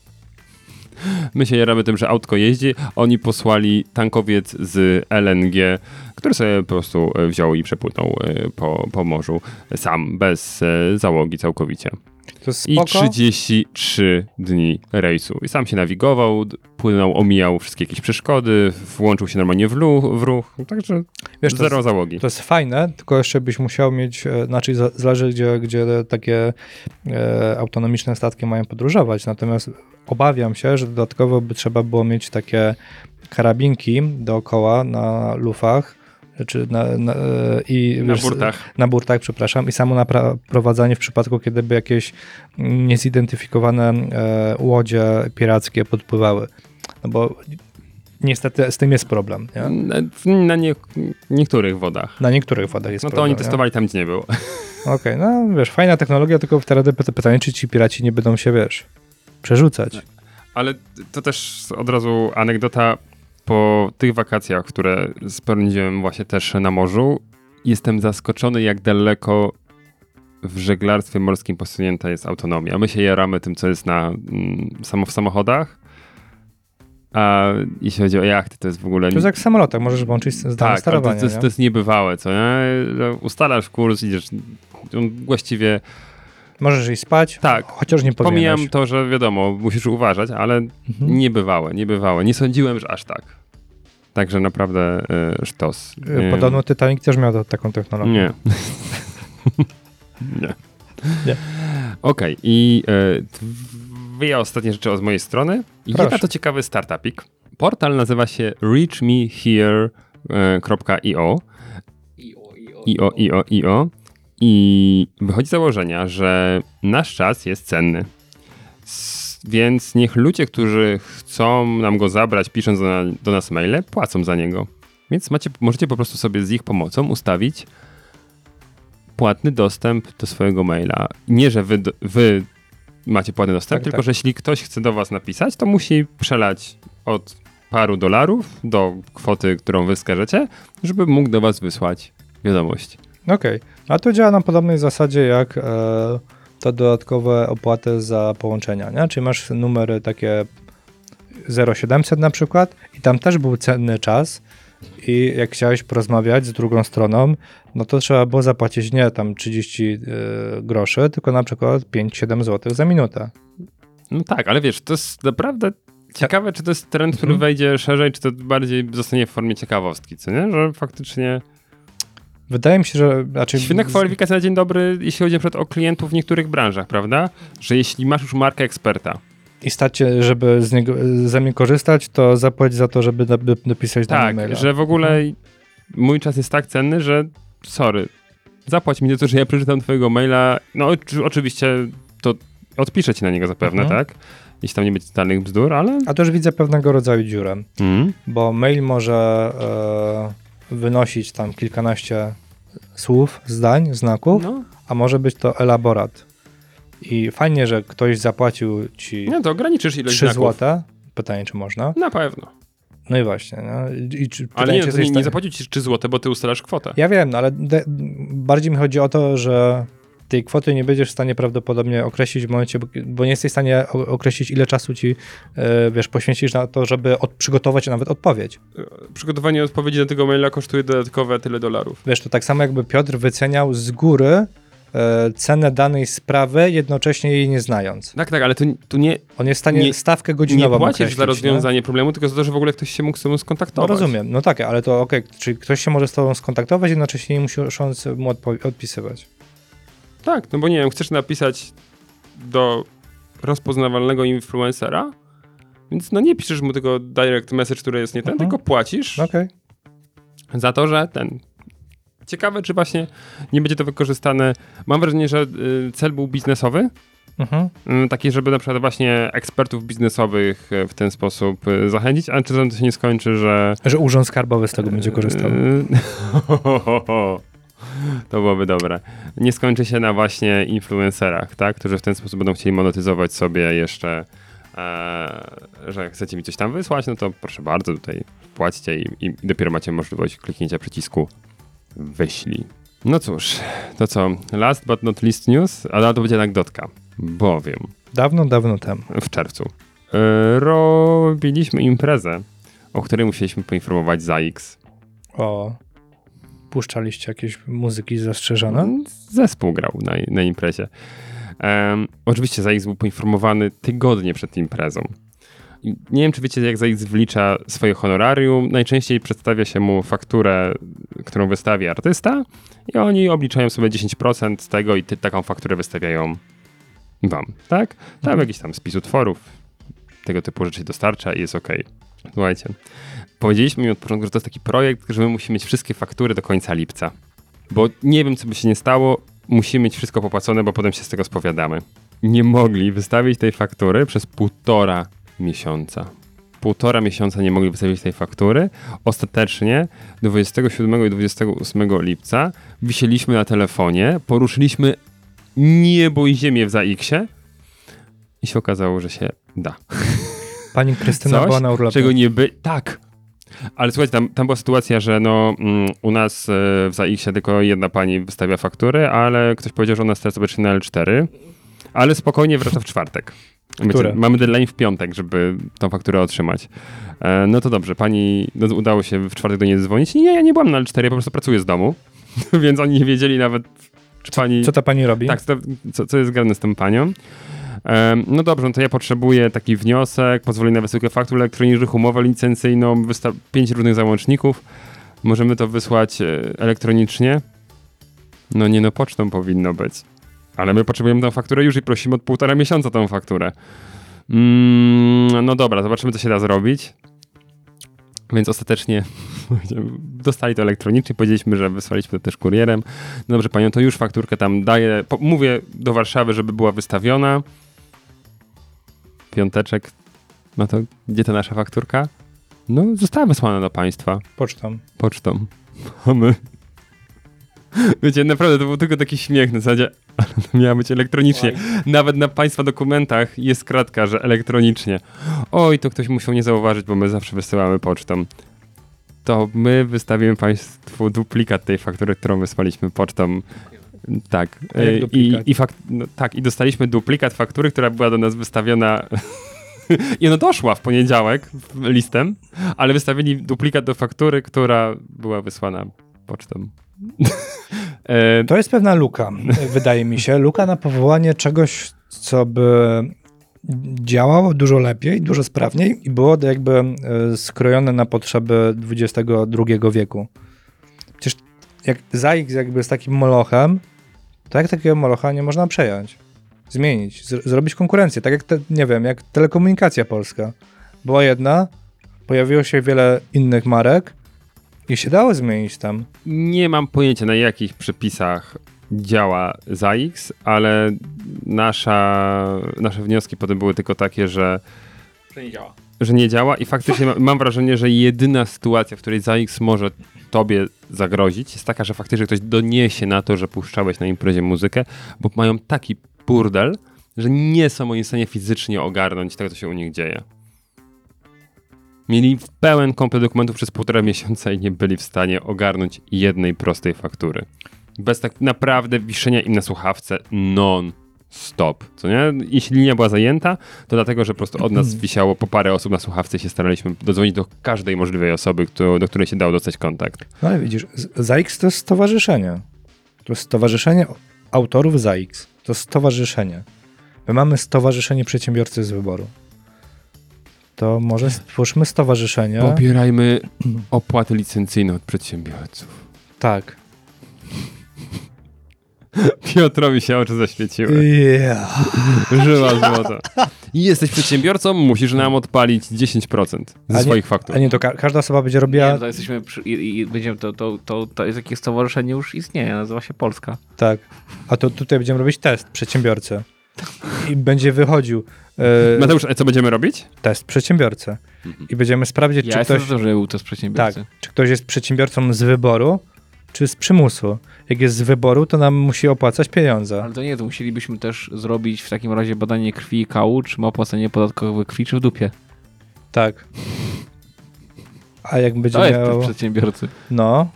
My się jaramy tym, że autko jeździ, oni posłali tankowiec z LNG, który sobie po prostu e, wziął i przepłynął po, po morzu sam, bez załogi całkowicie. To I spoko. 33 dni rejsu. I sam się nawigował, płynął, omijał wszystkie jakieś przeszkody, włączył się normalnie w, lu- w ruch, także Wiesz, to zero jest- załogi. To jest fajne, tylko jeszcze byś musiał mieć, e, znaczy za- zależy gdzie, gdzie takie e, autonomiczne statki mają podróżować, natomiast obawiam się, że dodatkowo by trzeba było mieć takie karabinki dookoła na lufach, czy na, na, e, i Na wiesz, burtach. na burtach, przepraszam, i samo naprowadzanie w przypadku, kiedy by jakieś niezidentyfikowane e, łodzie pirackie podpływały. No bo niestety z tym jest problem. Nie? Na, nie, niektórych wodach. Na niektórych wodach jest No to problem. oni nie? testowali tam, gdzie nie było. (laughs) Okej, no wiesz, fajna technologia, tylko wtedy py- pytanie, czy ci piraci nie będą się, wiesz, przerzucać. Ale to też od razu anegdota po tych wakacjach, które spędziłem właśnie też na morzu. Jestem zaskoczony, jak daleko w żeglarstwie morskim posunięta jest autonomia. My się jaramy tym, co jest na, mm, w samochodach, a jeśli chodzi o jachty, to jest w ogóle... To jest jak w samolotach, możesz włączyć zdalne tak, to, sterowanie, to, jest, nie? to jest niebywałe, co nie? Ustalasz kurs, idziesz... Właściwie Możesz iść spać, Tak. chociaż nie powinieneś. Pomijam to, że wiadomo, musisz uważać, ale Mhm. niebywałe, niebywałe. Nie sądziłem, że aż tak. Także naprawdę y, sztos. Y, Y, Podobno Titanic też miał taką technologię. Nie. (laughs) nie. Nie. Okej, i y, dwie ostatnie rzeczy od mojej strony. Jedna Proszę. to ciekawy startupik. Portal nazywa się reachmehere.io io, io, io. I wychodzi z założenia, że nasz czas jest cenny. S- Więc niech ludzie, którzy chcą nam go zabrać, pisząc do, do nas maile, płacą za niego. Więc macie, możecie po prostu sobie z ich pomocą ustawić płatny dostęp do swojego maila. Nie, że wy, wy macie płatny dostęp, Tak, tylko tak. że jeśli ktoś chce do was napisać, to musi przelać od paru dolarów do kwoty, którą wy wskażecie, żeby mógł do was wysłać wiadomość. Okej, a to działa na podobnej zasadzie jak e, to dodatkowe opłaty za połączenia, nie? Czyli masz numery takie 0700 na przykład i tam też był cenny czas i jak chciałeś porozmawiać z drugą stroną, no to trzeba było zapłacić nie tam 30 e, groszy, tylko na przykład 5-7 zł za minutę. No tak, ale wiesz, to jest naprawdę ciekawe, czy to jest trend, który Mhm. wejdzie szerzej, czy to bardziej zostanie w formie ciekawostki, co nie? Że faktycznie Wydaje mi się, że... Znaczy, świetna kwalifikacja na dzień dobry, jeśli chodzi przykład o klientów w niektórych branżach, prawda? Że jeśli masz już markę eksperta, I stać się, żeby z niego, ze mnie korzystać, to zapłać za to, żeby do- do- dopisać do tak, maila. że w ogóle mój czas jest tak cenny, że sorry, zapłać mi za to, że ja przeczytam twojego maila, no oczy- oczywiście to odpiszę ci na niego zapewne, Mhm. tak? Jeśli tam nie będzie totalnych bzdur, ale... A już widzę pewnego rodzaju dziurę. Mm. bo mail może e, wynosić tam kilkanaście słów, zdań, znaków, No, a może być to elaborat. I fajnie, że ktoś zapłacił ci no to ograniczysz ilość 3 znaków. złote. Pytanie, czy można? Na pewno. No i właśnie. No, i, czy, Ale nie, czy nie, w nie zapłacił ci 3 złote, bo ty ustalasz kwotę. Ja wiem, no ale bardziej mi chodzi o to, że tej kwoty nie będziesz w stanie prawdopodobnie określić w momencie, bo, nie jesteś w stanie określić, ile czasu ci, e, wiesz, poświęcisz na to, żeby od, przygotować nawet odpowiedź. Przygotowanie odpowiedzi na tego maila kosztuje dodatkowe tyle dolarów. Wiesz, to tak samo jakby Piotr wyceniał z góry e, cenę danej sprawy, jednocześnie jej nie znając. Tak, tak, ale tu, tu nie, On jest w stanie Nie- stawkę nie godzinową płacisz określić, za rozwiązanie problemu, tylko za to, że w ogóle ktoś się mógł z tobą Nie? No skontaktować. rozumiem, no tak, ale to okej, czyli ktoś się może z tobą skontaktować, jednocześnie nie musząc mu odpisywać. Tak, no bo nie wiem, chcesz napisać do rozpoznawalnego influencera, więc no nie piszesz mu tego direct message, który jest nie ten, Mhm. tylko płacisz Okej. za to, że ten... Ciekawe, czy właśnie nie będzie to wykorzystane. Mam wrażenie, że y, cel był biznesowy, Mhm. y, taki, żeby na przykład właśnie ekspertów biznesowych y, w ten sposób y, zachęcić, a czy to się nie skończy, że Że urząd skarbowy z tego będzie korzystał. (laughs) To byłoby dobre. Nie skończy się na właśnie influencerach, tak? Którzy w ten sposób będą chcieli monetyzować sobie jeszcze, e, że chcecie mi coś tam wysłać, no to proszę bardzo, tutaj płaćcie i, i dopiero macie możliwość kliknięcia przycisku wyślij. No cóż, to co? Last but not least news, ale to będzie anegdotka, bowiem Dawno, dawno temu. w czerwcu e, robiliśmy imprezę, o której musieliśmy poinformować ZAX. O, puszczaliście jakieś muzyki zastrzeżone? Zespół grał na, na imprezie. Em, oczywiście ZAX był poinformowany tygodnie przed imprezą. Nie wiem, czy wiecie, jak ZAX wlicza swoje honorarium. Najczęściej przedstawia się mu fakturę, którą wystawi artysta i oni obliczają sobie 10% z tego i ty, taką fakturę wystawiają wam, tak? Tam jakiś tam spis utworów, tego typu rzeczy dostarcza i jest ok. Słuchajcie, powiedzieliśmy mi od początku, że to jest taki projekt, że my musimy mieć wszystkie faktury do końca lipca. Bo nie wiem, co by się nie stało, musimy mieć wszystko popłacone, bo potem się z tego spowiadamy. Nie mogli wystawić tej faktury przez półtora miesiąca. Półtora miesiąca nie mogli wystawić tej faktury. Ostatecznie 27 i 28 lipca wisieliśmy na telefonie, poruszyliśmy niebo i ziemię w ZAX-ie i się okazało, że się da. Pani Krystyna Coś, była na urlopie. czego nie by... Tak. Ale słuchajcie, tam, tam była sytuacja, że no, mm, u nas e, w ZAX-ie tylko jedna pani wystawia faktury, ale ktoś powiedział, że ona chce zobaczyć na L4, ale spokojnie wraca w czwartek. Wiecie, mamy deadline w piątek, żeby tą fakturę otrzymać. E, no to dobrze, pani, no, udało się w czwartek do niej dzwonić. Nie, ja nie byłam na L4, ja po prostu pracuję z domu, (laughs) więc oni nie wiedzieli nawet, czy pani... Co ta pani robi? Tak, co, co, co jest grane z tą panią? No dobrze, no to ja potrzebuję taki wniosek, pozwolenie na wysyłkę faktur elektronicznych, umowę licencyjną, pięć różnych załączników. Możemy to wysłać e, elektronicznie? No nie no, pocztą powinno być. Ale my potrzebujemy tą fakturę już i prosimy od półtora miesiąca tą fakturę. Mm, no dobra, zobaczymy, co się da zrobić. Więc ostatecznie (laughs) dostali to elektronicznie, powiedzieliśmy, że wysłaliśmy to też kurierem. No dobrze, panią, to już fakturkę tam daję. Mówię do Warszawy, żeby była wystawiona. Piąteczek. No to gdzie ta nasza fakturka? No, została wysłana do państwa Pocztą. pocztą. (laughs) A my... Wiecie, naprawdę to był tylko taki śmiech na zasadzie, (laughs) ale to miała być elektronicznie. Nawet na państwa dokumentach jest kratka, że elektronicznie. Oj, to ktoś musiał nie zauważyć, bo my zawsze wysyłamy pocztą. To my wystawimy państwu duplikat tej faktury, którą wysłaliśmy pocztą. Tak. Y, I, i fakt, no, tak, i dostaliśmy duplikat faktury, która była do nas wystawiona. (laughs) I ona doszła w poniedziałek listem, ale wystawili duplikat do faktury, która była wysłana pocztą. (laughs) e, To jest pewna luka, wydaje mi się. Luka na powołanie czegoś, co by działało dużo lepiej, dużo sprawniej i było to jakby e, skrojone na potrzeby XXI wieku. Przecież jak ZAX jakby z takim molochem, to jak takiego molocha nie można przejąć? Zmienić, z- zrobić konkurencję. Tak jak, te, nie wiem, jak telekomunikacja polska. Była jedna, pojawiło się wiele innych marek i się dało zmienić tam. nie mam pojęcia na jakich przepisach działa ZAX, ale nasza, nasze wnioski potem były tylko takie, że To nie działa. że nie działa i faktycznie ma, mam wrażenie, że jedyna sytuacja, w której ZAX może tobie zagrozić, jest taka, że faktycznie ktoś doniesie na to, że puszczałeś na imprezie muzykę, bo mają taki burdel, że nie są w stanie fizycznie ogarnąć tego, co się u nich dzieje. Mieli pełen komplet dokumentów przez półtora miesiąca i nie byli w stanie ogarnąć jednej prostej faktury. Bez tak naprawdę wiszenia im na słuchawce non-stop, co nie? Jeśli linia była zajęta, to dlatego, że po prostu od nas (clears throat) wisiało po parę osób na słuchawce i się staraliśmy dodzwonić do każdej możliwej osoby, kto, do której się dało dostać kontakt. No ale widzisz, ZAX to jest stowarzyszenie. To jest stowarzyszenie autorów ZAX. To jest stowarzyszenie. My mamy stowarzyszenie przedsiębiorcy z wyboru. To może stwórzmy stowarzyszenie. Pobierajmy (clears throat) opłaty licencyjne od przedsiębiorców. Tak. (laughs) Piotrowi się oczy zaświeciły. Yeah. Żyła złota. Jesteś przedsiębiorcą, musisz nam odpalić 10% A ze nie- swoich faktur. A nie, to ka- każda osoba będzie Nie, robiła. to jesteśmy przy, i, i będziemy, to, to, to, to jest jakieś stowarzyszenie już istnieje, nazywa się Polska. Tak. A to tutaj będziemy robić test przedsiębiorcy. I będzie wychodził e, Mateusz, a co będziemy robić? test przedsiębiorcy. I będziemy sprawdzić, Ja czy jestem ktoś. za to, żeby był to z przedsiębiorcy. Tak, czy ktoś jest przedsiębiorcą z wyboru, czy z przymusu. Jak jest z wyboru, to nam musi opłacać pieniądze. Ale to nie, to musielibyśmy też zrobić w takim razie badanie krwi i kału, czy ma opłacenie podatkowe krwi, czy w dupie. Tak. A jak będzie To jest miał. test przedsiębiorcy. No.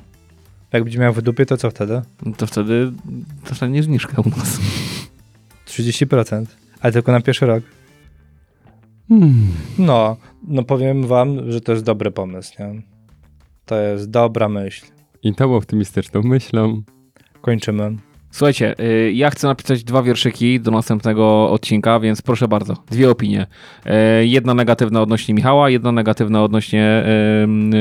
Jak będzie miał w dupie, to co wtedy? No to wtedy dostanie zniżkę u nas. 30%. Ale tylko na pierwszy rok. Hmm. No, no powiem wam, że to jest dobry pomysł, nie? To jest dobra myśl. I tą optymistyczną myślą Kończymy. Słuchajcie, y, ja chcę napisać dwa wierszyki do następnego odcinka, więc proszę bardzo, dwie opinie. Y, Jedna negatywna odnośnie Michała, jedna negatywna odnośnie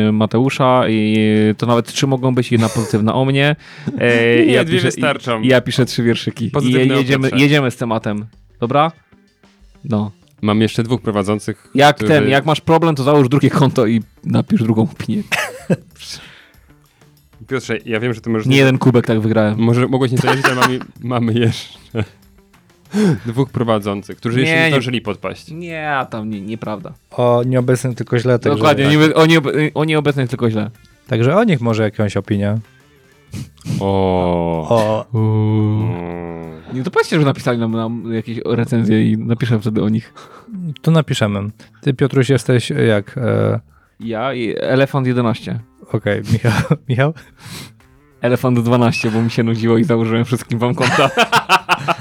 y, Mateusza i to nawet trzy mogą być, jedna pozytywna o mnie. (laughs) Nie, dwie wystarczą. i- Ja piszę trzy wierszyki. Pozytywne I jedziemy, jedziemy z tematem. Dobra? No. Mam jeszcze dwóch prowadzących. Jak którzy- ten, jak masz problem, to załóż drugie konto i napisz drugą opinię. (laughs) Piotrze, ja wiem, że ty możesz... Nie jeden kubek tak wygrałem. Może mogłeś nie zależeć, ale mamy, (laughs) mamy jeszcze (laughs) dwóch prowadzących, którzy jeszcze Nie, nie nie. zdążyli podpaść. Nie, a tam nie, nieprawda. O nieobecnym tylko źle. Także, Dokładnie, nie, o, nie, o nieobecnych tylko źle. Także o nich może jakąś opinię. O. O. Nie, to powiedzcie, że napisali nam, nam jakieś recenzje i napiszę wtedy o nich. tu napiszemy. Ty, Piotruś, jesteś jak... E, Ja i Elefant 11. Okej, Michał. (laughs) Michał? Elefant 12, bo mi się nudziło i założyłem wszystkim wam konta. (laughs)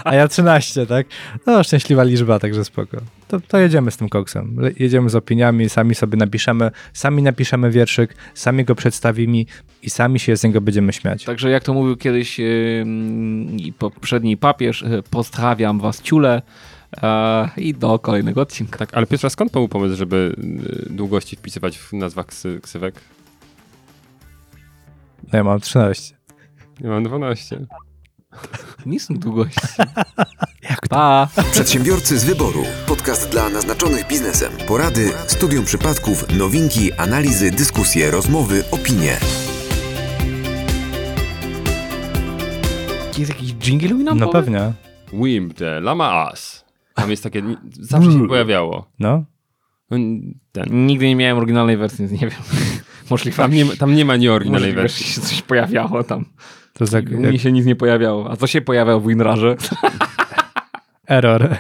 A ja 13, tak? No, szczęśliwa liczba, także spoko. To, to jedziemy z tym koksem. Jedziemy z opiniami, sami sobie napiszemy, sami napiszemy wierszyk, sami go przedstawimy i sami się z niego będziemy śmiać. Także jak to mówił kiedyś i poprzedni papież, y, pozdrawiam was ciule e, i do kolejnego odcinka. Tak, ale Piotra, skąd pomysł, żeby y, długości wpisywać w nazwach ksy, ksywek? No ja mam 13. Ja mam 12. Nie są długości. (laughs) jak to? Pa! Przedsiębiorcy z wyboru. Podcast dla naznaczonych biznesem. Porady, studium przypadków, nowinki, analizy, dyskusje, rozmowy, opinie. Jest jakiś jingle nam No powie? pewnie. Wimp the Lama As. Tam jest takie, zawsze się pojawiało. No. Ten. Nigdy nie miałem oryginalnej wersji, więc nie wiem. Możliwe, Tam, nie, ma- tam nie ma nieoryginalnej wersji. się coś pojawiało tam. To jak, U jak mnie się nic nie pojawiało. A co się pojawiało w WinRarze? error.